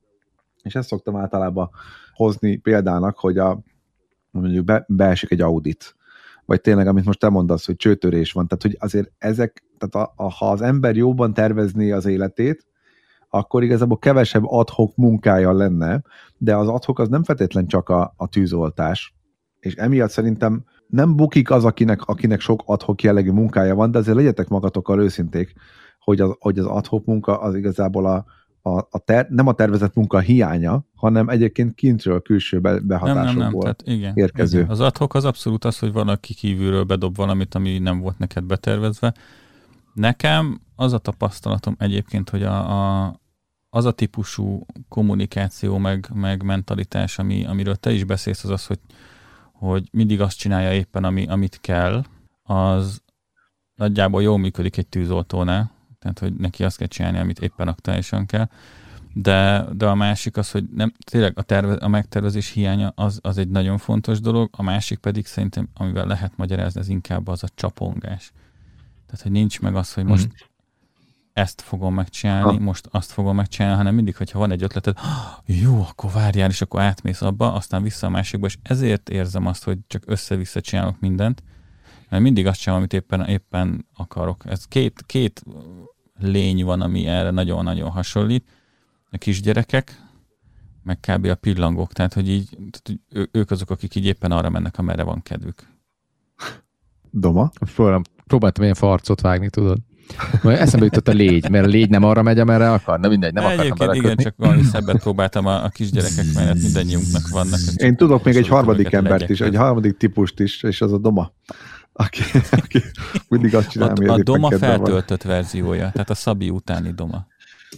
és ezt szoktam általában hozni példának, hogy a, mondjuk be, beesik egy audit, vagy tényleg, amit most te mondasz, hogy csőtörés van, tehát hogy azért ezek, tehát a, a, ha az ember jóban tervezné az életét, akkor igazából kevesebb adhok munkája lenne, de az adhok az nem feltétlen csak a, a tűzoltás, és emiatt szerintem nem bukik az, akinek, akinek sok adhok jellegű munkája van, de azért legyetek magatokkal őszinték, hogy az, hogy az adhok munka az igazából a, a, a ter, nem a tervezett munka hiánya, hanem egyébként kintről, külső behatásokból nem, nem, nem. Tehát igen, érkező. Igen. Az adhok az abszolút az, hogy van, aki kívülről bedob valamit, ami nem volt neked betervezve. Nekem az a tapasztalatom egyébként, hogy a, a, az a típusú kommunikáció meg, meg mentalitás, ami, amiről te is beszélsz, az az, hogy, hogy mindig azt csinálja éppen, ami, amit kell, az nagyjából jól működik egy tűzoltónál, tehát hogy neki azt kell csinálni, amit éppen aktuálisan kell. De, de a másik az, hogy nem, tényleg a, terve, a megtervezés hiánya az, az egy nagyon fontos dolog, a másik pedig szerintem, amivel lehet magyarázni, az inkább az a csapongás. Tehát, hogy nincs meg az, hogy most mm. ezt fogom megcsinálni, ha. most azt fogom megcsinálni, hanem mindig, hogyha van egy ötleted, jó, akkor várjál, és akkor átmész abba, aztán vissza a másikba, és ezért érzem azt, hogy csak össze-vissza csinálok mindent, mert mindig azt csinálom, amit éppen, éppen akarok. Ez két, két lény van, ami erre nagyon-nagyon hasonlít. A kisgyerekek, meg kb. a pillangók, tehát hogy így tehát, hogy ők azok, akik így éppen arra mennek, amerre van kedvük. Doma? Fölem, próbáltam ilyen farcot vágni, tudod? Majd eszembe jutott a légy, mert a légy nem arra megy, amerre akar, de mindegy, nem akartam igen, csak valami szebbet próbáltam a, a kisgyerekek mellett, mindannyiunknak vannak. Én tudok még egy harmadik embert is, egy harmadik típust is, és az a Doma aki, aki mindig azt csinál, a, a Doma feltöltött van. verziója, tehát a Szabi utáni Doma.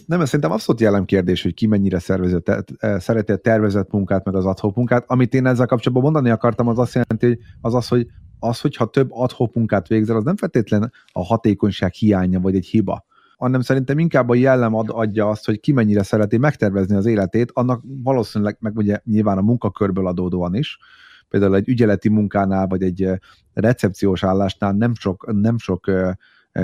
Nem, ez szerintem abszolút jellemkérdés, hogy ki mennyire szervezett, szereti a tervezett munkát, meg az adhok munkát. Amit én ezzel kapcsolatban mondani akartam, az azt jelenti, hogy az az, hogy az, hogyha több adhok munkát végzel, az nem feltétlen a hatékonyság hiánya, vagy egy hiba hanem szerintem inkább a jellem ad, adja azt, hogy ki mennyire szereti megtervezni az életét, annak valószínűleg meg ugye nyilván a munkakörből adódóan is, például egy ügyeleti munkánál, vagy egy recepciós állásnál nem sok, nem sok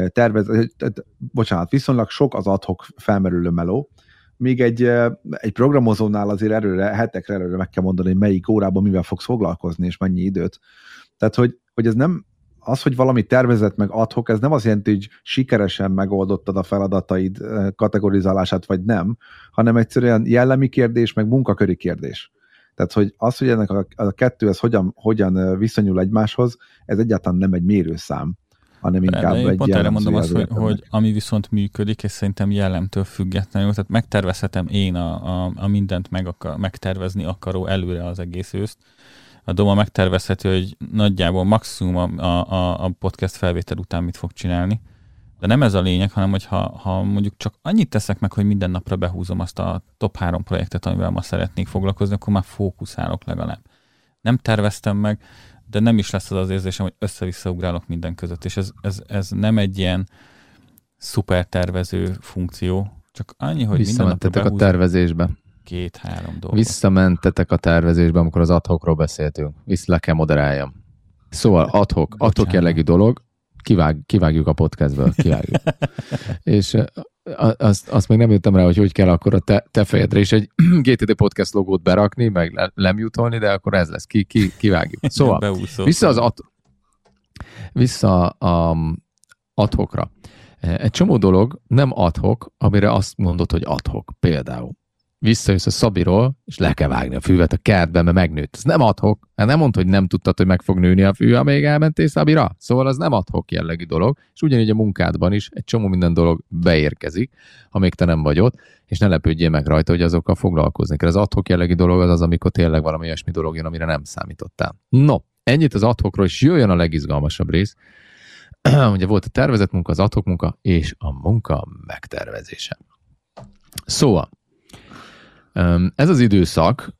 tervez, bocsánat, viszonylag sok az adhok felmerülő meló, még egy, egy programozónál azért erőre, hetekre előre meg kell mondani, hogy melyik órában mivel fogsz foglalkozni, és mennyi időt. Tehát, hogy, hogy ez nem, az, hogy valami tervezett meg adhok, ez nem azt jelenti, hogy sikeresen megoldottad a feladataid kategorizálását, vagy nem, hanem egyszerűen jellemi kérdés, meg munkaköri kérdés. Tehát, hogy az, hogy ennek a, a kettő ez hogyan, hogyan viszonyul egymáshoz, ez egyáltalán nem egy mérőszám, hanem inkább de egy pont erre mondom azt, hogy, hogy ami viszont működik, és szerintem jellemtől függetlenül, tehát megtervezhetem én a, a, a mindent meg akar, megtervezni akaró előre az egész őszt. A Doma megtervezheti, hogy nagyjából maximum a, a, a podcast felvétel után mit fog csinálni de nem ez a lényeg, hanem hogy ha, ha mondjuk csak annyit teszek meg, hogy minden napra behúzom azt a top három projektet, amivel ma szeretnék foglalkozni, akkor már fókuszálok legalább. Nem terveztem meg, de nem is lesz az az érzésem, hogy össze-vissza ugrálok minden között, és ez, ez, ez nem egy ilyen szuper tervező funkció, csak annyi, hogy minden napra a tervezésbe. Két-három dolgot. Visszamentetek a tervezésbe, amikor az adhokról beszéltünk. Vissza le kell moderáljam. Szóval adhok, adhok jellegű dolog, kivág, kivágjuk a podcastből, kivágjuk. és azt, azt még nem jöttem rá, hogy hogy kell akkor a te, te fejedre is egy GTD podcast logót berakni, meg le, lemjutolni, de akkor ez lesz, ki, ki, kivágjuk. Szóval, vissza az at, vissza a adhokra. Egy csomó dolog nem adhok, amire azt mondod, hogy adhok. Például visszajössz a Szabiról, és le kell vágni a füvet a kertben, mert megnőtt. Ez nem adhok. Hát nem mondta, hogy nem tudtad, hogy meg fog nőni a fű, amíg elmentél Szabira. Szóval az nem adhok jellegű dolog, és ugyanígy a munkádban is egy csomó minden dolog beérkezik, amíg te nem vagy ott, és ne lepődjél meg rajta, hogy azokkal foglalkozni kell. Az adhok jellegű dolog az az, amikor tényleg valami olyasmi dolog jön, amire nem számítottál. No, ennyit az adhokról, és jöjjön a legizgalmasabb rész. Ugye volt a tervezett munka, az adhok munka, és a munka megtervezése. Szóval, ez az időszak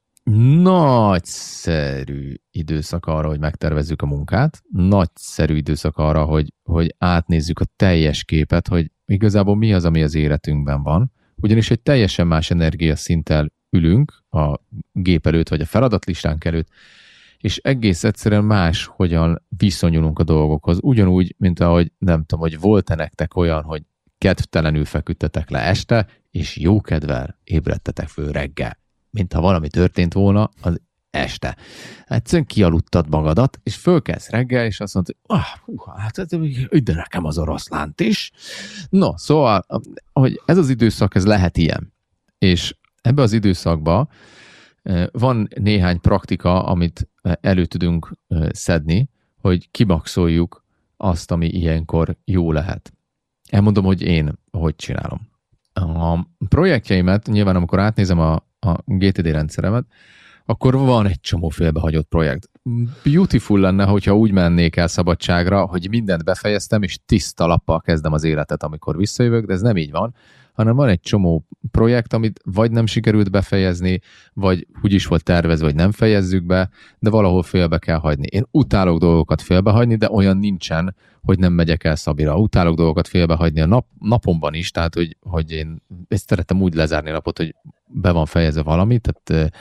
nagyszerű időszak arra, hogy megtervezzük a munkát, nagyszerű időszak arra, hogy, hogy átnézzük a teljes képet, hogy igazából mi az, ami az életünkben van, ugyanis egy teljesen más energiaszinttel ülünk a gép előtt, vagy a feladatlistánk előtt, és egész egyszerűen más, hogyan viszonyulunk a dolgokhoz. Ugyanúgy, mint ahogy nem tudom, hogy volt-e nektek olyan, hogy kedvtelenül feküdtetek le este, és jó kedvel ébredtetek föl reggel. Mint ha valami történt volna az este. Egyszerűen kialudtad magadat, és fölkelsz reggel, és azt mondod, hogy ah, hát ide nekem az oroszlánt is. No, szóval, hogy ez az időszak, ez lehet ilyen. És ebbe az időszakba van néhány praktika, amit elő tudunk szedni, hogy kimaxoljuk azt, ami ilyenkor jó lehet. Elmondom, hogy én hogy csinálom. A projektjeimet, nyilván amikor átnézem a, a GTD rendszeremet, akkor van egy csomó félbehagyott projekt. Beautiful lenne, hogyha úgy mennék el szabadságra, hogy mindent befejeztem, és tiszta lappal kezdem az életet, amikor visszajövök, de ez nem így van, hanem van egy csomó projekt, amit vagy nem sikerült befejezni, vagy úgy is volt tervezve, hogy nem fejezzük be, de valahol félbe kell hagyni. Én utálok dolgokat félbehagyni, de olyan nincsen, hogy nem megyek el Szabira. Utálok dolgokat félbehagyni a nap, napomban is, tehát hogy, hogy én ezt szeretem úgy lezárni a napot, hogy be van fejezve valami, tehát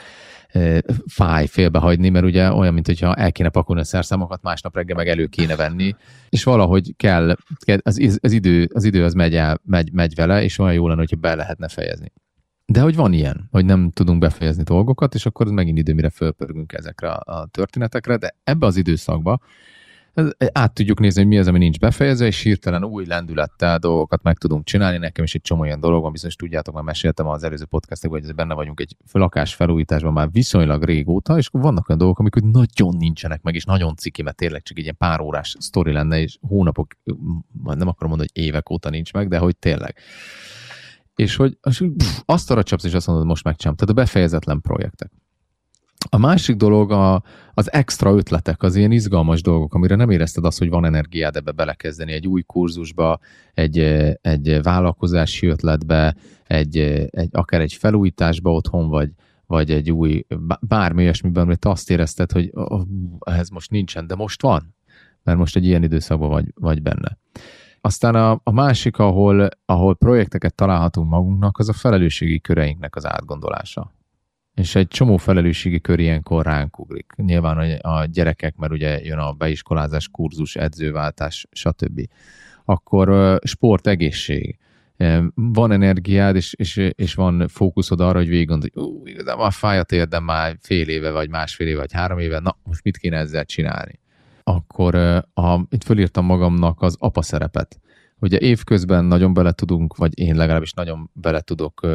fáj félbehagyni, mert ugye olyan, mint hogyha el kéne pakolni a szerszámokat, másnap reggel meg elő kéne venni, és valahogy kell, az, az, idő, az idő az megy, el, megy, megy vele, és olyan jó lenne, hogyha be lehetne fejezni. De hogy van ilyen, hogy nem tudunk befejezni dolgokat, és akkor megint idő, mire fölpörgünk ezekre a történetekre, de ebbe az időszakba át tudjuk nézni, hogy mi az, ami nincs befejezve, és hirtelen új lendülettel dolgokat meg tudunk csinálni. Nekem is egy csomó olyan dolog van, biztos tudjátok, már meséltem az előző podcastekben, hogy benne vagyunk egy lakás felújításban már viszonylag régóta, és vannak olyan dolgok, amik nagyon nincsenek meg, és nagyon ciki, mert tényleg csak egy ilyen pár órás sztori lenne, és hónapok, nem akarom mondani, hogy évek óta nincs meg, de hogy tényleg. És hogy pff, azt arra csapsz, és azt mondod, most megcsinálom. Tehát a befejezetlen projektek. A másik dolog a, az extra ötletek, az ilyen izgalmas dolgok, amire nem érezted azt, hogy van energiád ebbe belekezdeni, egy új kurzusba, egy, egy vállalkozási ötletbe, egy, egy, akár egy felújításba otthon, vagy, vagy egy új, bármi olyasmiben, amit azt érezted, hogy oh, ehhez most nincsen, de most van, mert most egy ilyen időszakban vagy, vagy benne. Aztán a, a másik, ahol, ahol projekteket találhatunk magunknak, az a felelősségi köreinknek az átgondolása és egy csomó felelősségi kör ilyenkor ránk ugrik. Nyilván a gyerekek, mert ugye jön a beiskolázás, kurzus, edzőváltás, stb. Akkor sport, egészség. Van energiád, és, és, és van fókuszod arra, hogy végig gondolod, hogy ú, igazából fáj a térdem már fél éve, vagy másfél éve, vagy három éve, na, most mit kéne ezzel csinálni? Akkor a, itt fölírtam magamnak az apa szerepet Ugye évközben nagyon bele tudunk, vagy én legalábbis nagyon bele tudok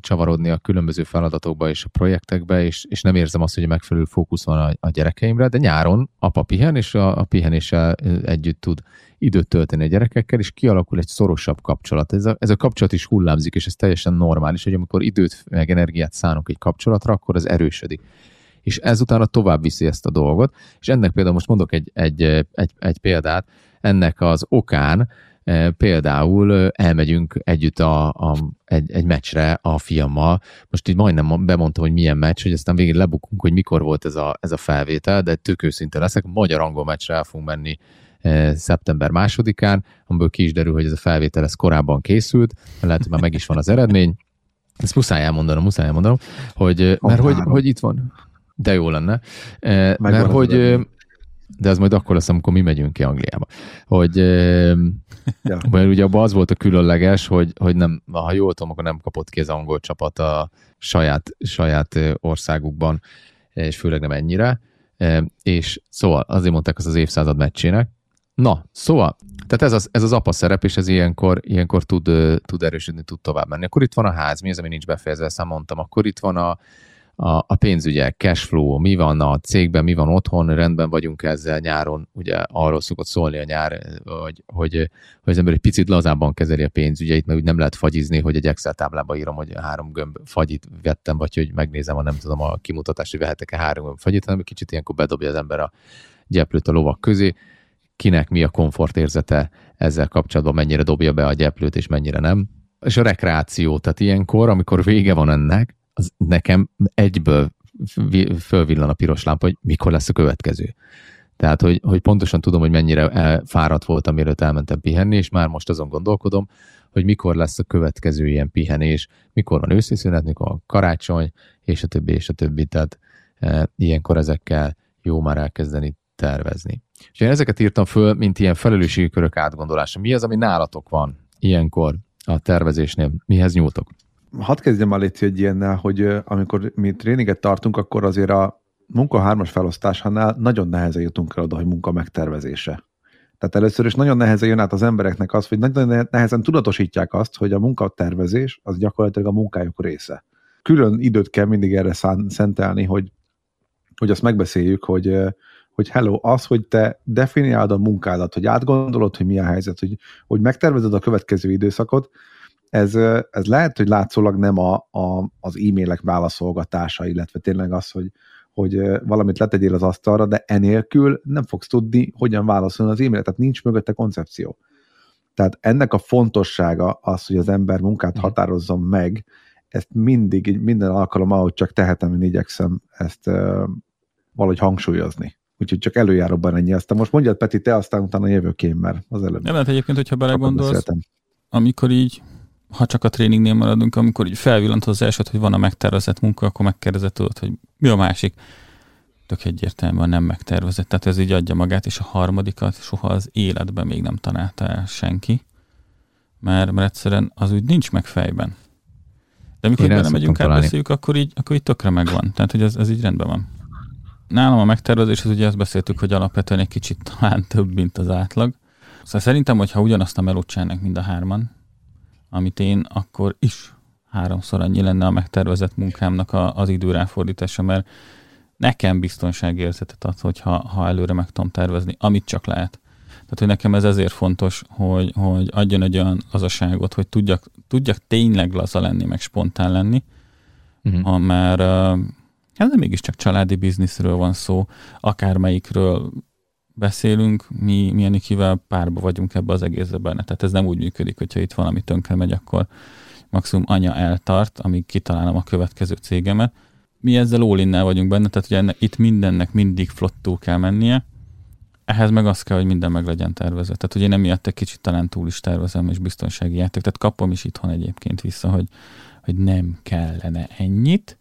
csavarodni a különböző feladatokba és a projektekbe, és, és nem érzem azt, hogy megfelelő fókusz van a, a gyerekeimre, de nyáron apa pihen, és a, a pihenéssel együtt tud időt tölteni a gyerekekkel, és kialakul egy szorosabb kapcsolat. Ez a, ez a kapcsolat is hullámzik, és ez teljesen normális, hogy amikor időt meg energiát szánunk egy kapcsolatra, akkor az erősödik. És ezután tovább viszi ezt a dolgot, és ennek például most mondok egy, egy, egy, egy példát, ennek az okán például elmegyünk együtt a, a, egy, egy meccsre a fiammal. Most így majdnem bemondtam, hogy milyen meccs, hogy aztán végén lebukunk, hogy mikor volt ez a, ez a felvétel, de tök őszinte leszek. Magyar angol meccsre el fogunk menni e, szeptember másodikán, amiből ki is derül, hogy ez a felvétel ez korábban készült, lehet, hogy már meg is van az eredmény. Ezt muszáj elmondanom, muszáj elmondanom, hogy, mert hogy, hogy itt van. De jó lenne. E, mert hogy de ez majd akkor lesz, amikor mi megyünk ki Angliába. Hogy, ja. mert ugye abban az volt a különleges, hogy, hogy nem, ha jól tudom, akkor nem kapott ki az angol csapat a saját, saját országukban, és főleg nem ennyire. És szóval azért mondták az az évszázad meccsének. Na, szóval, tehát ez az, ez az apa szerep, és ez ilyenkor, ilyenkor tud, tud erősödni, tud tovább menni. Akkor itt van a ház, mi az, ami nincs befejezve, ezt mondtam. Akkor itt van a, a, a pénzügyek, cashflow, mi van a cégben, mi van otthon, rendben vagyunk ezzel nyáron, ugye arról szokott szólni a nyár, hogy, hogy, hogy az ember egy picit lazábban kezeli a pénzügyeit, mert úgy nem lehet fagyizni, hogy egy Excel táblába írom, hogy három gömb fagyit vettem, vagy hogy megnézem, a nem tudom a kimutatást, hogy vehetek-e három gömb fagyit, hanem egy kicsit ilyenkor bedobja az ember a gyeplőt a lovak közé, kinek mi a komfortérzete ezzel kapcsolatban, mennyire dobja be a gyeplőt, és mennyire nem. És a rekreáció, tehát ilyenkor, amikor vége van ennek, az nekem egyből fölvillan a piros lámpa, hogy mikor lesz a következő. Tehát, hogy, hogy pontosan tudom, hogy mennyire fáradt voltam, mielőtt elmentem pihenni, és már most azon gondolkodom, hogy mikor lesz a következő ilyen pihenés, mikor van őszi szünet, mikor van karácsony, és a többi, és a többi. Tehát e, ilyenkor ezekkel jó már elkezdeni tervezni. És én ezeket írtam föl, mint ilyen felelősségi körök átgondolása. Mi az, ami nálatok van ilyenkor a tervezésnél? Mihez nyúltok? Hadd kezdjem el légy egy ilyennel, hogy amikor mi tréninget tartunk, akkor azért a munka hármas felosztásánál nagyon nehezen jutunk el oda, hogy munka megtervezése. Tehát először is nagyon nehezen jön át az embereknek az, hogy nagyon nehezen tudatosítják azt, hogy a munkatervezés az gyakorlatilag a munkájuk része. Külön időt kell mindig erre szentelni, hogy, hogy azt megbeszéljük, hogy, hogy hello, az, hogy te definiálod a munkádat, hogy átgondolod, hogy mi a helyzet, hogy, hogy megtervezed a következő időszakot, ez, ez lehet, hogy látszólag nem a, a, az e-mailek válaszolgatása, illetve tényleg az, hogy, hogy valamit letegyél az asztalra, de enélkül nem fogsz tudni, hogyan válaszolni az e-mailre, tehát nincs mögötte koncepció. Tehát ennek a fontossága az, hogy az ember munkát mhm. határozzon meg, ezt mindig, minden alkalom, ahogy csak tehetem, én igyekszem ezt uh, valahogy hangsúlyozni. Úgyhogy csak előjáróban ennyi. Aztán most mondjad, Peti, te aztán utána jövök én, mert az előbb. Nem, hát egyébként, hogyha belegondolsz, amikor így ha csak a tréningnél maradunk, amikor így felvillant az elsőt, hogy van a megtervezett munka, akkor megkérdezett tudod, hogy mi a másik. Tök egyértelműen nem megtervezett. Tehát ez így adja magát, és a harmadikat soha az életben még nem tanálta el senki, mert, mert egyszerűen az úgy nincs meg fejben. De amikor bele megyünk, átbeszéljük, akkor így, akkor így tökre megvan. Tehát, hogy ez, ez így rendben van. Nálam a megtervezés, az ugye azt beszéltük, hogy alapvetően egy kicsit talán több, mint az átlag. Szóval szerintem, hogyha ugyanazt a melót mind a hárman, amit én, akkor is háromszor annyi lenne a megtervezett munkámnak a, az idő ráfordítása, mert nekem biztonságérzetet ad, hogyha ha előre meg tudom tervezni, amit csak lehet. Tehát, hogy nekem ez ezért fontos, hogy, hogy adjon egy olyan lazaságot, hogy tudjak, tudjak tényleg laza lenni, meg spontán lenni, uh-huh. ha már hát de mégiscsak családi bizniszről van szó, akármelyikről beszélünk, mi, mi Nikivel párba vagyunk ebbe az egészben benne. Tehát ez nem úgy működik, hogyha itt valami tönkre megy, akkor maximum anya eltart, amíg kitalálom a következő cégemet. Mi ezzel all vagyunk benne, tehát ugye ennek, itt mindennek mindig flottul kell mennie, ehhez meg az kell, hogy minden meg legyen tervezve. Tehát ugye nem miatt egy kicsit talán túl is tervezem, és biztonsági játék. Tehát kapom is itthon egyébként vissza, hogy, hogy nem kellene ennyit,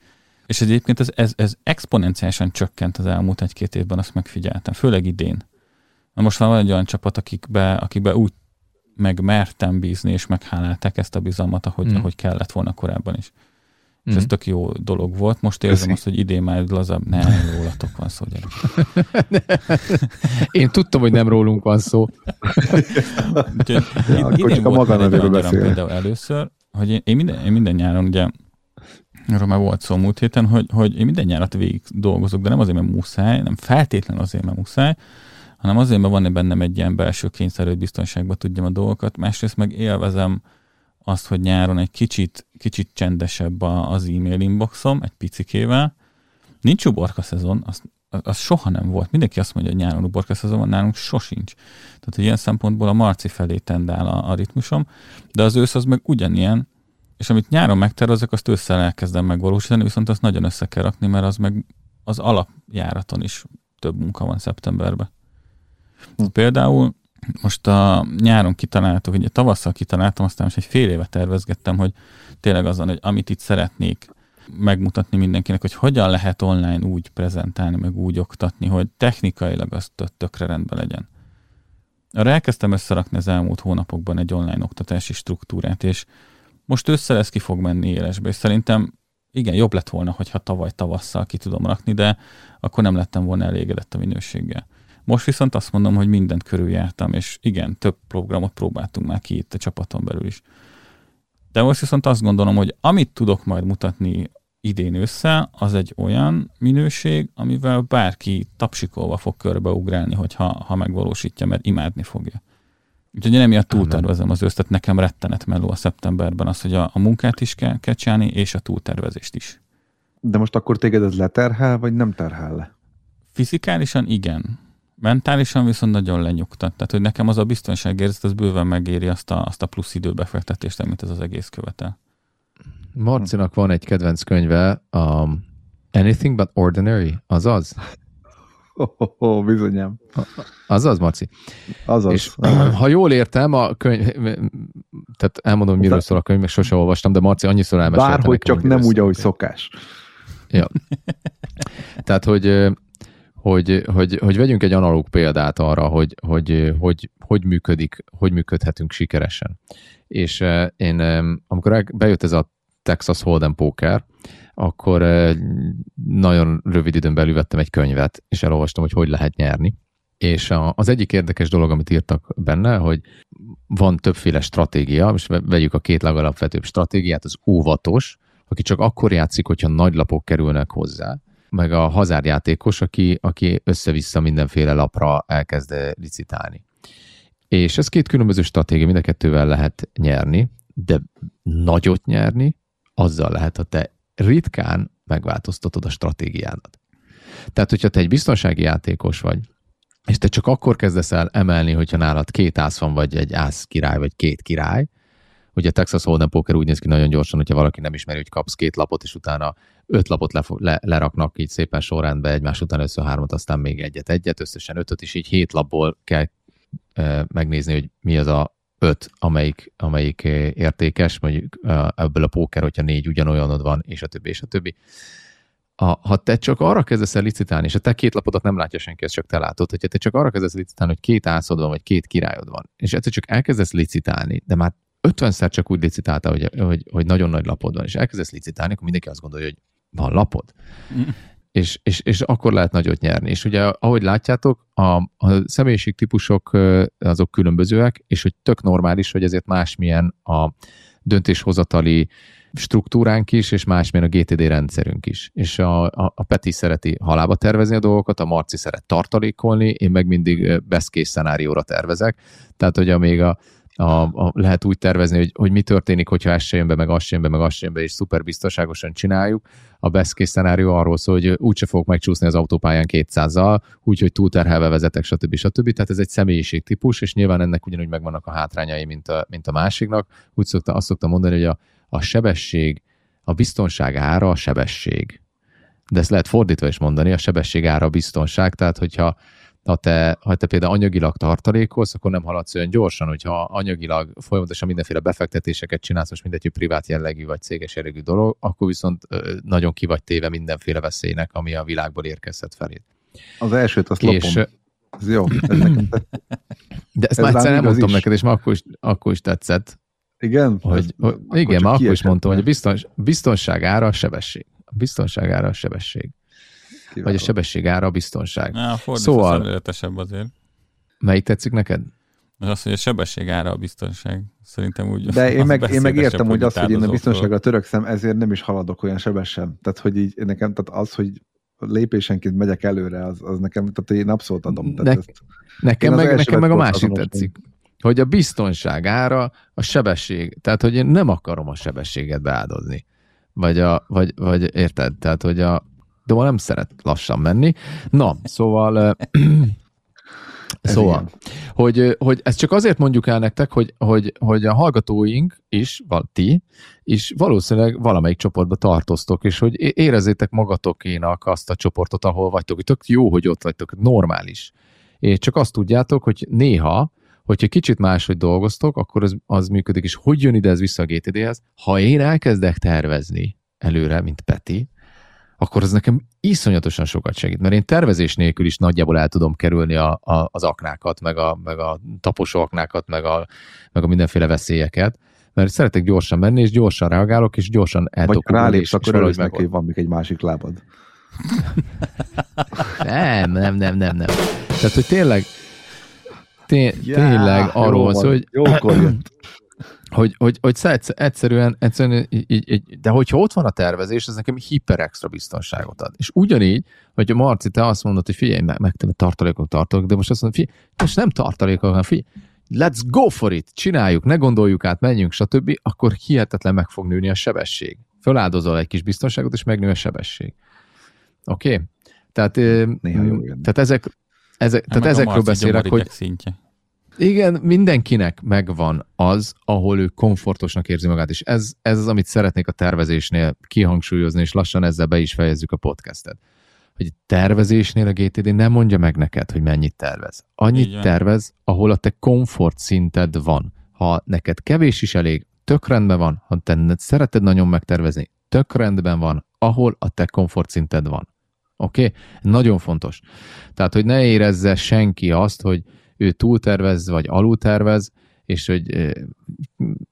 és egyébként ez, ez, ez exponenciálisan csökkent az elmúlt egy-két évben, azt megfigyeltem, főleg idén. Na most van egy olyan csapat, akikbe, akikbe úgy megmertem bízni, és meghálálták ezt a bizalmat, ahogy, mm. ahogy kellett volna korábban is. És mm. ez tök jó dolog volt. Most érzem Köszi. azt, hogy idén már lazabb. Nem, rólatok van szó, gyerek. Én tudtam, hogy nem rólunk van szó. Úgyhogy, ja, idén volt maga például először, hogy én, én, minden, én minden nyáron ugye Erről már volt szó múlt héten, hogy, hogy én minden nyárat végig dolgozok, de nem azért, mert muszáj, nem feltétlenül azért, mert muszáj, hanem azért, mert van bennem egy ilyen belső kényszer, hogy biztonságban tudjam a dolgokat, másrészt meg élvezem azt, hogy nyáron egy kicsit, kicsit csendesebb az e-mail inboxom, egy picikével. Nincs uborka szezon, az, az soha nem volt. Mindenki azt mondja, hogy nyáron uborka szezon van, nálunk sosincs. Tehát, ilyen szempontból a marci felé tendál a, a ritmusom, de az ősz az meg ugyanilyen, és amit nyáron megtervezek, azt ősszel elkezdem megvalósítani, viszont azt nagyon össze kell rakni, mert az meg az alapjáraton is több munka van szeptemberben. Hm. Például most a nyáron kitaláltuk, ugye tavasszal kitaláltam, aztán most egy fél éve tervezgettem, hogy tényleg azon, hogy amit itt szeretnék megmutatni mindenkinek, hogy hogyan lehet online úgy prezentálni, meg úgy oktatni, hogy technikailag az tökre rendben legyen. Arra elkezdtem összerakni az elmúlt hónapokban egy online oktatási struktúrát, és most össze lesz ki fog menni élesbe, és szerintem igen, jobb lett volna, hogyha tavaly tavasszal ki tudom rakni, de akkor nem lettem volna elégedett a minőséggel. Most viszont azt mondom, hogy mindent körüljártam, és igen, több programot próbáltunk már ki itt a csapaton belül is. De most viszont azt gondolom, hogy amit tudok majd mutatni idén össze, az egy olyan minőség, amivel bárki tapsikolva fog körbeugrálni, hogyha ha megvalósítja, mert imádni fogja. Úgyhogy én emiatt túltervezem az ősztet, nekem rettenet meló a szeptemberben az, hogy a, a munkát is kell, kell csinálni, és a túltervezést is. De most akkor téged ez leterhel, vagy nem terhel le? Fizikálisan igen. Mentálisan viszont nagyon lenyugtat. Tehát, hogy nekem az a biztonságérzet, az bőven megéri azt a, azt a plusz időbefektetést, amit ez az egész követel. Marcinak van egy kedvenc könyve, um, Anything But Ordinary, azaz? Oh, oh, bizonyám. Azaz, Marci. Azaz. És ha jól értem, a könyv, tehát elmondom, miről szól a könyv, meg sose olvastam, de Marci annyiszor elmesélte Bárhogy nekem, csak nem úgy, ahogy szokás. Ja. Tehát, hogy, hogy, hogy, hogy vegyünk egy analóg példát arra, hogy, hogy, hogy, hogy működik, hogy működhetünk sikeresen. És én, amikor bejött ez a Texas Hold'em Poker, akkor eh, nagyon rövid időn belül vettem egy könyvet, és elolvastam, hogy hogy lehet nyerni. És az egyik érdekes dolog, amit írtak benne, hogy van többféle stratégia, és ve- vegyük a két legalapvetőbb stratégiát, az óvatos, aki csak akkor játszik, hogyha nagy lapok kerülnek hozzá, meg a hazárjátékos, aki, aki össze-vissza mindenféle lapra elkezd eh, licitálni. És ez két különböző stratégia, mind a kettővel lehet nyerni, de nagyot nyerni, azzal lehet, ha te ritkán megváltoztatod a stratégiádat. Tehát, hogyha te egy biztonsági játékos vagy, és te csak akkor kezdesz el emelni, hogyha nálad két ász van, vagy egy ász király, vagy két király, Ugye a Texas Hold'em Poker úgy néz ki nagyon gyorsan, hogyha valaki nem ismeri, hogy kapsz két lapot, és utána öt lapot le, le, leraknak így szépen sorrendbe, egymás után össze hármat, aztán még egyet, egyet, összesen ötöt, és így hét lapból kell e, megnézni, hogy mi az a öt, amelyik, amelyik eh, értékes, mondjuk e, ebből a póker, hogyha négy ugyanolyanod van, és a többi, és a többi. A, ha te csak arra kezdesz el licitálni, és a te két lapodat nem látja senki, ezt csak te látod, hogyha te csak arra kezdesz licitálni, hogy két ászod van, vagy két királyod van, és egyszer csak elkezdesz licitálni, de már 50-szer csak úgy licitálta, hogy, hogy, hogy nagyon nagy lapod van, és elkezdesz licitálni, akkor mindenki azt gondolja, hogy van lapod. És, és, és akkor lehet nagyot nyerni. És ugye, ahogy látjátok, a, a személyiségtípusok ö, azok különbözőek, és hogy tök normális, hogy ezért másmilyen a döntéshozatali struktúránk is, és másmilyen a GTD rendszerünk is. És a, a, a Peti szereti halába tervezni a dolgokat, a Marci szeret tartalékolni, én meg mindig best case szenárióra tervezek. Tehát, hogy amíg a, a, a, lehet úgy tervezni, hogy, hogy mi történik, hogyha ez se jön be, meg az se jön be, meg az se jön be, és szuper biztonságosan csináljuk. A best case szenárió arról szól, hogy úgyse fogok megcsúszni az autópályán 200-zal, úgyhogy túlterhelve vezetek, stb. stb. Tehát ez egy személyiségtípus, és nyilván ennek ugyanúgy megvannak a hátrányai, mint a, mint a másiknak. Úgy szokta, azt szoktam mondani, hogy a, a sebesség, a biztonság ára a sebesség. De ezt lehet fordítva is mondani, a sebesség ára a biztonság, tehát hogyha ha te, ha te például anyagilag tartalékolsz, akkor nem haladsz olyan gyorsan, hogyha anyagilag folyamatosan mindenféle befektetéseket csinálsz, most mindegy, hogy privát jellegű vagy céges jellegű dolog, akkor viszont nagyon ki vagy téve mindenféle veszélynek, ami a világból érkezhet felé. Az elsőt azt És, lopom. Ez jó. Ez de ezt Ez már egyszer igaz elmondtam is. neked, és már akkor is, akkor is tetszett, Igen? hogy, Ez- hogy igen, már akkor is mondtam, hogy a biztons, biztonság ára a sebesség. A biztonság ára a sebesség. Vagy kiváló. a sebesség ára a biztonság. Na, fordítva Szóval- szóval... azért. Melyik tetszik neked? Az az, hogy a sebesség ára a biztonság. Szerintem úgy. De én meg, én meg értem, hogy az, hogy én a biztonságra törökszem, ezért nem is haladok olyan sebesen. Tehát, hogy így nekem, tehát az, hogy lépésenként megyek előre, az, az nekem, tehát én abszolút adom. Tehát Ne- ezt, Nekem meg, nekem meg a másik tetszik. Hogy a biztonság ára a sebesség. Tehát, hogy én nem akarom a sebességet beáldozni. Vagy, a, vagy, vagy érted? Tehát, hogy a de ma nem szeret lassan menni. Na, szóval szóval, hogy, hogy ezt csak azért mondjuk el nektek, hogy, hogy, hogy a hallgatóink is, val, ti, is valószínűleg valamelyik csoportba tartoztok, és hogy érezzétek magatokénak azt a csoportot, ahol vagytok. Tök jó, hogy ott vagytok, normális. És csak azt tudjátok, hogy néha, hogyha kicsit máshogy dolgoztok, akkor az, az működik, és hogy jön ide ez vissza a GTD-hez? Ha én elkezdek tervezni előre, mint Peti, akkor az nekem iszonyatosan sokat segít, mert én tervezés nélkül is nagyjából el tudom kerülni a, a, az aknákat, meg a, meg a taposó aknákat, meg a, meg a mindenféle veszélyeket, mert szeretek gyorsan menni, és gyorsan reagálok, és gyorsan el Vagy rálépsz, akkor először neki, hogy van még egy másik lábad. Nem, nem, nem, nem, nem. Tehát, hogy tényleg, té, Já, tényleg arról van szó, hogy Jókor jött. Hogy, hogy, hogy egyszer- egyszerűen, egyszerűen így, így, de hogyha ott van a tervezés, ez nekem hiper extra biztonságot ad. És ugyanígy, hogy a Marci, te azt mondod, hogy figyelj, meg, meg tartalékok tartalok, de most azt mondod, figyelj, most nem tartalékok, hanem figyelj, let's go for it, csináljuk, ne gondoljuk át, menjünk, stb., akkor hihetetlen meg fog nőni a sebesség. Föláldozol egy kis biztonságot, és megnő a sebesség. Oké? Okay? Tehát, Néha jó tehát ezek, ezek, Hát tehát ezekről beszélek, hogy szintje. Igen, mindenkinek megvan az, ahol ő komfortosnak érzi magát, és ez, ez az, amit szeretnék a tervezésnél kihangsúlyozni, és lassan ezzel be is fejezzük a podcastet. hogy tervezésnél a GTD nem mondja meg neked, hogy mennyit tervez. Annyit tervez, ahol a te komfort szinted van. Ha neked kevés is elég, tök rendben van, ha te szereted nagyon megtervezni, tök rendben van, ahol a te komfort szinted van. Oké? Okay? Nagyon fontos. Tehát, hogy ne érezze senki azt, hogy ő túltervez, vagy alultervez, és hogy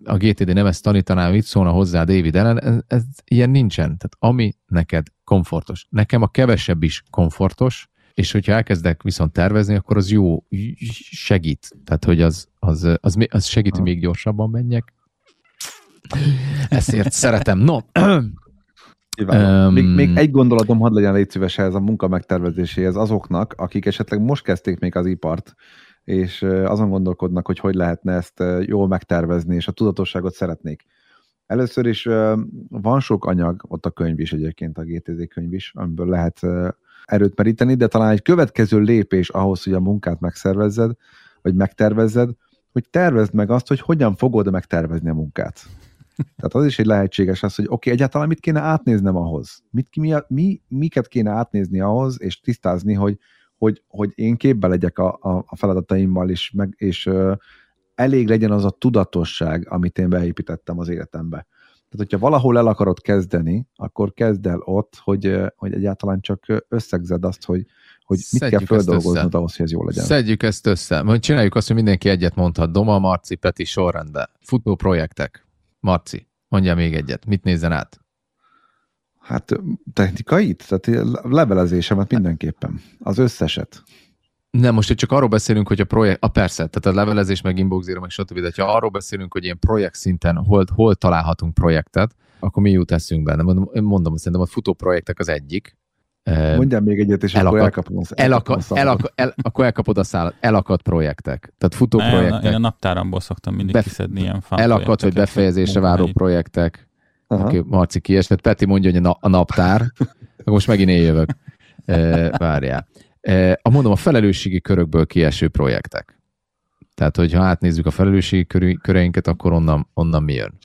a GTD nem ezt tanítaná, mit szólna hozzá David ellen, ez, ez ilyen nincsen. Tehát ami neked komfortos. Nekem a kevesebb is komfortos, és hogyha elkezdek viszont tervezni, akkor az jó, segít. Tehát, hogy az, az, az, az segít, hogy még gyorsabban menjek. Ezért szeretem. No. Um, még, még egy gondolatom hadd legyen légy szíves ez a munka megtervezéséhez azoknak, akik esetleg most kezdték még az ipart, és azon gondolkodnak, hogy hogy lehetne ezt jól megtervezni, és a tudatosságot szeretnék. Először is van sok anyag, ott a könyv is egyébként, a GTD könyv is, amiből lehet erőt meríteni, de talán egy következő lépés ahhoz, hogy a munkát megszervezzed, vagy megtervezzed, hogy tervezd meg azt, hogy hogyan fogod megtervezni a munkát. Tehát az is egy lehetséges az, hogy oké, okay, egyáltalán mit kéne átnéznem ahhoz? Mit, mi, mi, miket kéne átnézni ahhoz, és tisztázni, hogy, hogy, hogy én képbe legyek a, a, a feladataimmal, és, meg, és uh, elég legyen az a tudatosság, amit én beépítettem az életembe. Tehát, hogyha valahol el akarod kezdeni, akkor kezd el ott, hogy, hogy egyáltalán csak összegzed azt, hogy, hogy mit Szedjük kell földolgoznod ahhoz, hogy ez jó legyen. Szedjük ezt össze. Majd csináljuk azt, hogy mindenki egyet mondhat. Doma, Marci, Peti sorrendben. Futó projektek. Marci, mondja még egyet. Mit nézzen át? Hát technikait? Tehát levelezésemet mindenképpen. Az összeset. Nem, most csak arról beszélünk, hogy a projekt, a persze, tehát a levelezés, meg inbox zero, meg stb. De ha arról beszélünk, hogy ilyen projekt szinten hol, hol találhatunk projektet, akkor mi jut eszünkbe? Nem, mondom, mondom, szerintem a futó projektek az egyik. Mondjál még egyet, és elakad, akkor elkapom az, elakad, elakad, el, Akkor elkapod a szállat. Elakadt projektek. Tehát futó projektek. Én a naptáramból szoktam mindig Bef- kiszedni ilyen fan Elakadt, vagy befejezésre váró projektek. Aha. Aki Marci kiesett. Peti mondja, hogy a, a naptár. akkor most megint én jövök. E, várjál. E, a mondom, a felelősségi körökből kieső projektek. Tehát, hogyha átnézzük a felelősségi köreinket, akkor onnan, onnan mi jön?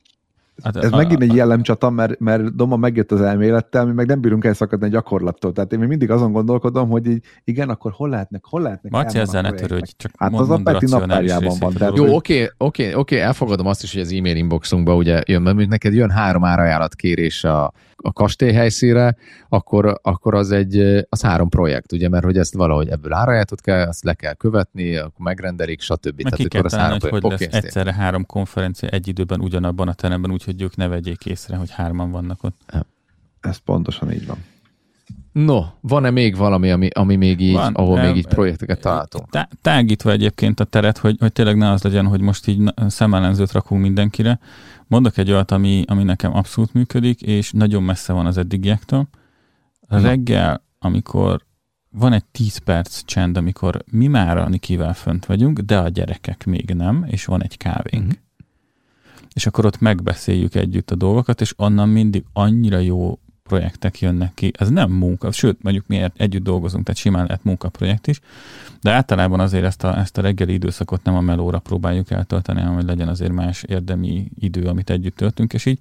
Hát, Ez a, megint egy jellemcsata, mert, mert Doma megjött az elmélettel, mi meg nem bírunk elszakadni a gyakorlattól. Tehát én még mindig azon gondolkodom, hogy így, igen, akkor hol lehetnek, hol lehetnek Marci, ezzel ne törődj, csak Hát mond, az a Peti naptárjában van. Tehát, Jó, oké, oké, oké, elfogadom azt is, hogy az e-mail inboxunkba ugye jön, mert neked jön három árajánlat kérés a, a kastély helyszínre, akkor, akkor az egy az három projekt, ugye, mert hogy ezt valahogy ebből árajánlatot kell, azt le kell követni, akkor megrendelik, stb. Meg Tehát ki kell találni, hogy hogy lesz egyszerre három konferencia egy időben ugyanabban a teremben, úgyhogy ők ne vegyék észre, hogy hárman vannak ott. Ez pontosan így van. No, van-e még valami, ami, ami még így, van, ahol még így projekteket találtunk? Tá, tágítva egyébként a teret, hogy, hogy tényleg ne az legyen, hogy most így szemellenzőt rakunk mindenkire. Mondok egy olyat, ami, ami nekem abszolút működik, és nagyon messze van az eddigiektől. Reggel, amikor van egy 10 perc csend, amikor mi már a Nikivel fönt vagyunk, de a gyerekek még nem, és van egy kávénk. Mm-hmm. És akkor ott megbeszéljük együtt a dolgokat, és onnan mindig annyira jó projektek jönnek ki. Ez nem munka, sőt, mondjuk mi együtt dolgozunk, tehát simán lehet munkaprojekt is, de általában azért ezt a, ezt a reggeli időszakot nem a melóra próbáljuk eltölteni, hanem hogy legyen azért más érdemi idő, amit együtt töltünk, és így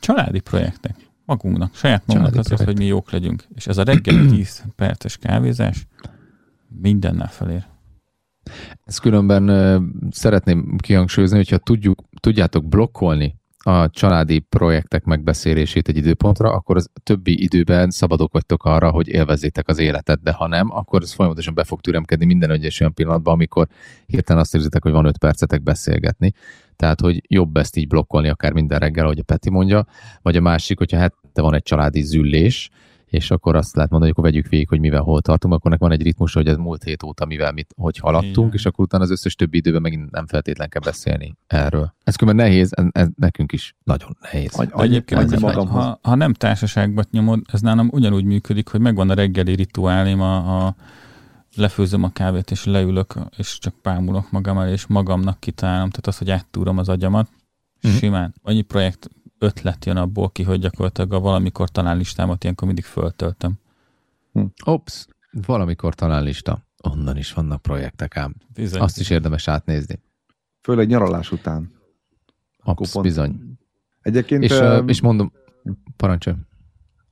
családi projektek magunknak, saját magunknak az, az, hogy mi jók legyünk. És ez a reggeli 10 perces kávézás mindennel felér. Ezt különben uh, szeretném kihangsúlyozni, hogyha tudjuk, tudjátok blokkolni a családi projektek megbeszélését egy időpontra, akkor az többi időben szabadok vagytok arra, hogy élvezzétek az életet, de ha nem, akkor ez folyamatosan be fog türemkedni minden egyes olyan pillanatban, amikor hirtelen azt érzitek, hogy van öt percetek beszélgetni. Tehát, hogy jobb ezt így blokkolni akár minden reggel, ahogy a Peti mondja, vagy a másik, hogyha hát van egy családi züllés, és akkor azt lehet mondani, hogy akkor vegyük végig, hogy mivel hol tartunk, akkor van egy ritmus, hogy ez múlt hét óta mivel mit, hogy haladtunk, Igen. és akkor utána az összes többi időben megint nem feltétlen kell beszélni erről. Ez különben nehéz, ez, ez nekünk is nagyon nehéz. Agy, egyébként, ez magam, ha, ha, nem társaságban nyomod, ez nálam ugyanúgy működik, hogy megvan a reggeli rituálém, a, a lefőzöm a kávét, és leülök, és csak pámulok magam el, és magamnak kitálom, tehát az, hogy áttúrom az agyamat, mm-hmm. simán. Annyi projekt ötlet jön abból ki, hogy gyakorlatilag a valamikor talán listámat ilyenkor mindig föltöltöm. Hm. Ops, valamikor talán lista. Onnan is vannak projektek ám. Bizony. Azt is érdemes átnézni. Főleg nyaralás után. Ops, pont... bizony. Egyébként... És, uh, és mondom, parancsolj.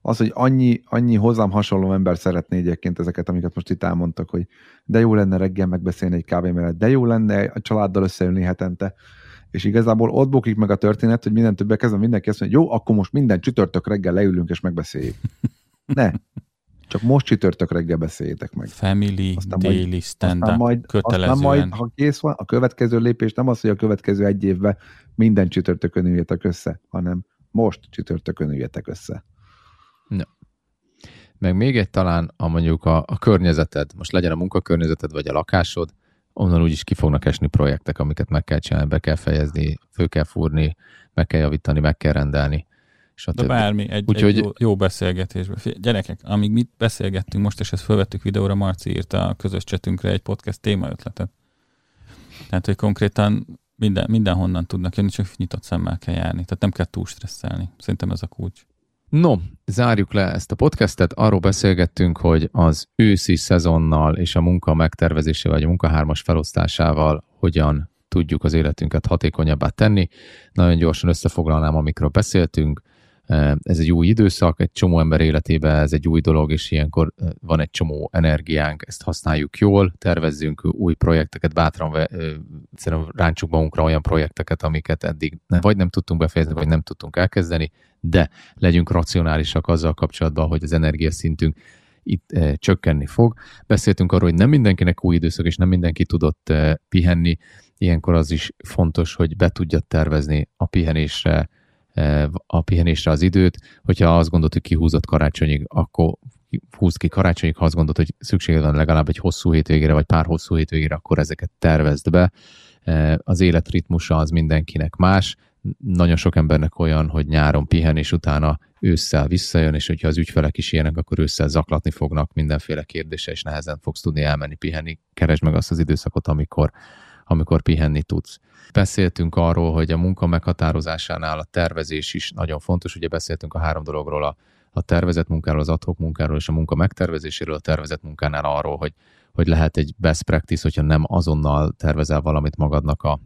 az, hogy annyi, annyi hozzám hasonló ember szeretné egyébként ezeket, amiket most itt elmondtak, hogy de jó lenne reggel megbeszélni egy kávé mellett, de jó lenne a családdal összeülni hetente, és igazából ott bukik meg a történet, hogy minden többek kezdve mindenki azt mondja, jó, akkor most minden csütörtök reggel leülünk és megbeszéljük. Ne, csak most csütörtök reggel beszéljétek meg. Family, aztán daily, majd, stand aztán majd, kötelezően. Aztán majd, ha kész van, a következő lépés nem az, hogy a következő egy évben minden csütörtökön üljetek össze, hanem most csütörtökön üljetek össze. Ja. Meg még egy talán, a mondjuk a, a környezeted, most legyen a munkakörnyezeted vagy a lakásod, onnan úgyis ki fognak esni projektek, amiket meg kell csinálni, be kell fejezni, fő kell fúrni, meg kell javítani, meg kell rendelni. Stb. De bármi, egy, Úgyhogy... egy jó, jó beszélgetésben. Gyerekek, amíg mit beszélgettünk most, és ezt felvettük videóra, Marci írta a közös csetünkre egy podcast témaötletet. Tehát, hogy konkrétan minden, mindenhonnan tudnak jönni, csak nyitott szemmel kell járni. Tehát nem kell túl stresszelni. Szerintem ez a kulcs. No, zárjuk le ezt a podcastet. Arról beszélgettünk, hogy az őszi szezonnal és a munka megtervezésével, vagy a munkahármas felosztásával hogyan tudjuk az életünket hatékonyabbá tenni. Nagyon gyorsan összefoglalnám, amikről beszéltünk. Ez egy új időszak, egy csomó ember életében ez egy új dolog, és ilyenkor van egy csomó energiánk, ezt használjuk jól, tervezzünk új projekteket, bátran ráncsuk magunkra olyan projekteket, amiket eddig vagy nem tudtunk befejezni, vagy nem tudtunk elkezdeni, de legyünk racionálisak azzal kapcsolatban, hogy az energiaszintünk itt e, csökkenni fog. Beszéltünk arról, hogy nem mindenkinek új időszak, és nem mindenki tudott e, pihenni. Ilyenkor az is fontos, hogy be tudja tervezni a pihenésre, a pihenésre az időt. Hogyha azt gondolod, hogy kihúzott karácsonyig, akkor húzd ki karácsonyig, ha azt gondolod, hogy szükséged van legalább egy hosszú hétvégére, vagy pár hosszú hétvégére, akkor ezeket tervezd be. E, az életritmusa az mindenkinek más, nagyon sok embernek olyan, hogy nyáron pihen, és utána ősszel visszajön, és hogyha az ügyfelek is ilyenek, akkor ősszel zaklatni fognak mindenféle kérdése, és nehezen fogsz tudni elmenni pihenni. Keresd meg azt az időszakot, amikor, amikor pihenni tudsz. Beszéltünk arról, hogy a munka meghatározásánál a tervezés is nagyon fontos. Ugye beszéltünk a három dologról, a, a tervezett munkáról, az adhok munkáról és a munka megtervezéséről, a tervezett munkánál arról, hogy, hogy lehet egy best practice, hogyha nem azonnal tervezel valamit magadnak a,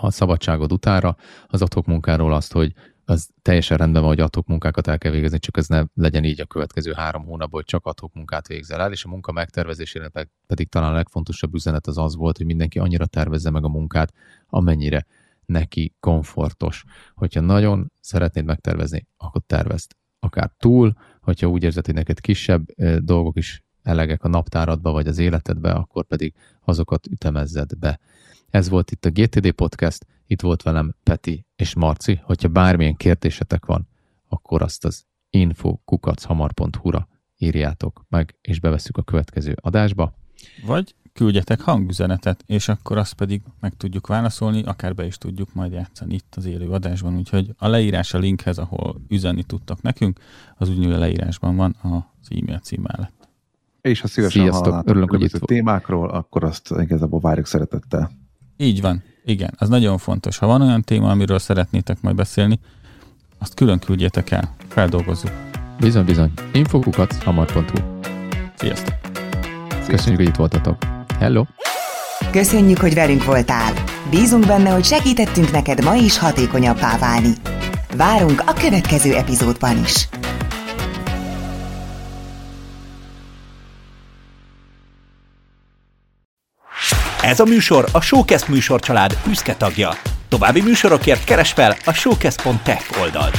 a szabadságod utára, az adhok munkáról azt, hogy az teljesen rendben van, hogy adhok munkákat el kell végezni, csak ez ne legyen így a következő három hónapban, hogy csak adhok munkát végzel el, és a munka megtervezésére pedig talán a legfontosabb üzenet az az volt, hogy mindenki annyira tervezze meg a munkát, amennyire neki komfortos. Hogyha nagyon szeretnéd megtervezni, akkor tervezd akár túl, hogyha úgy érzed, hogy neked kisebb dolgok is elegek a naptáradba vagy az életedbe, akkor pedig azokat ütemezzed be. Ez volt itt a GTD Podcast, itt volt velem Peti és Marci. Hogyha bármilyen kérdésetek van, akkor azt az info kukachhamar.hu-ra írjátok meg, és beveszük a következő adásba. Vagy küldjetek hangüzenetet, és akkor azt pedig meg tudjuk válaszolni, akár be is tudjuk majd játszani itt az élő adásban, úgyhogy a leírás a linkhez, ahol üzenni tudtak nekünk, az úgy a leírásban van az e-mail cím mellett. És ha szívesen Sziasztok, örülünk, hogy itt témákról, akkor azt igazából várjuk szeretettel. Így van, igen, az nagyon fontos. Ha van olyan téma, amiről szeretnétek majd beszélni, azt külön küldjétek el, feldolgozzuk. Bizony, bizony. Infokukat hamar.hu Sziasztok! Köszönjük, hogy itt voltatok. Hello! Köszönjük, hogy velünk voltál. Bízunk benne, hogy segítettünk neked ma is hatékonyabbá válni. Várunk a következő epizódban is. Ez a műsor a Showcast műsorcsalád büszke tagja. További műsorokért keres fel a showcast.tech oldalt.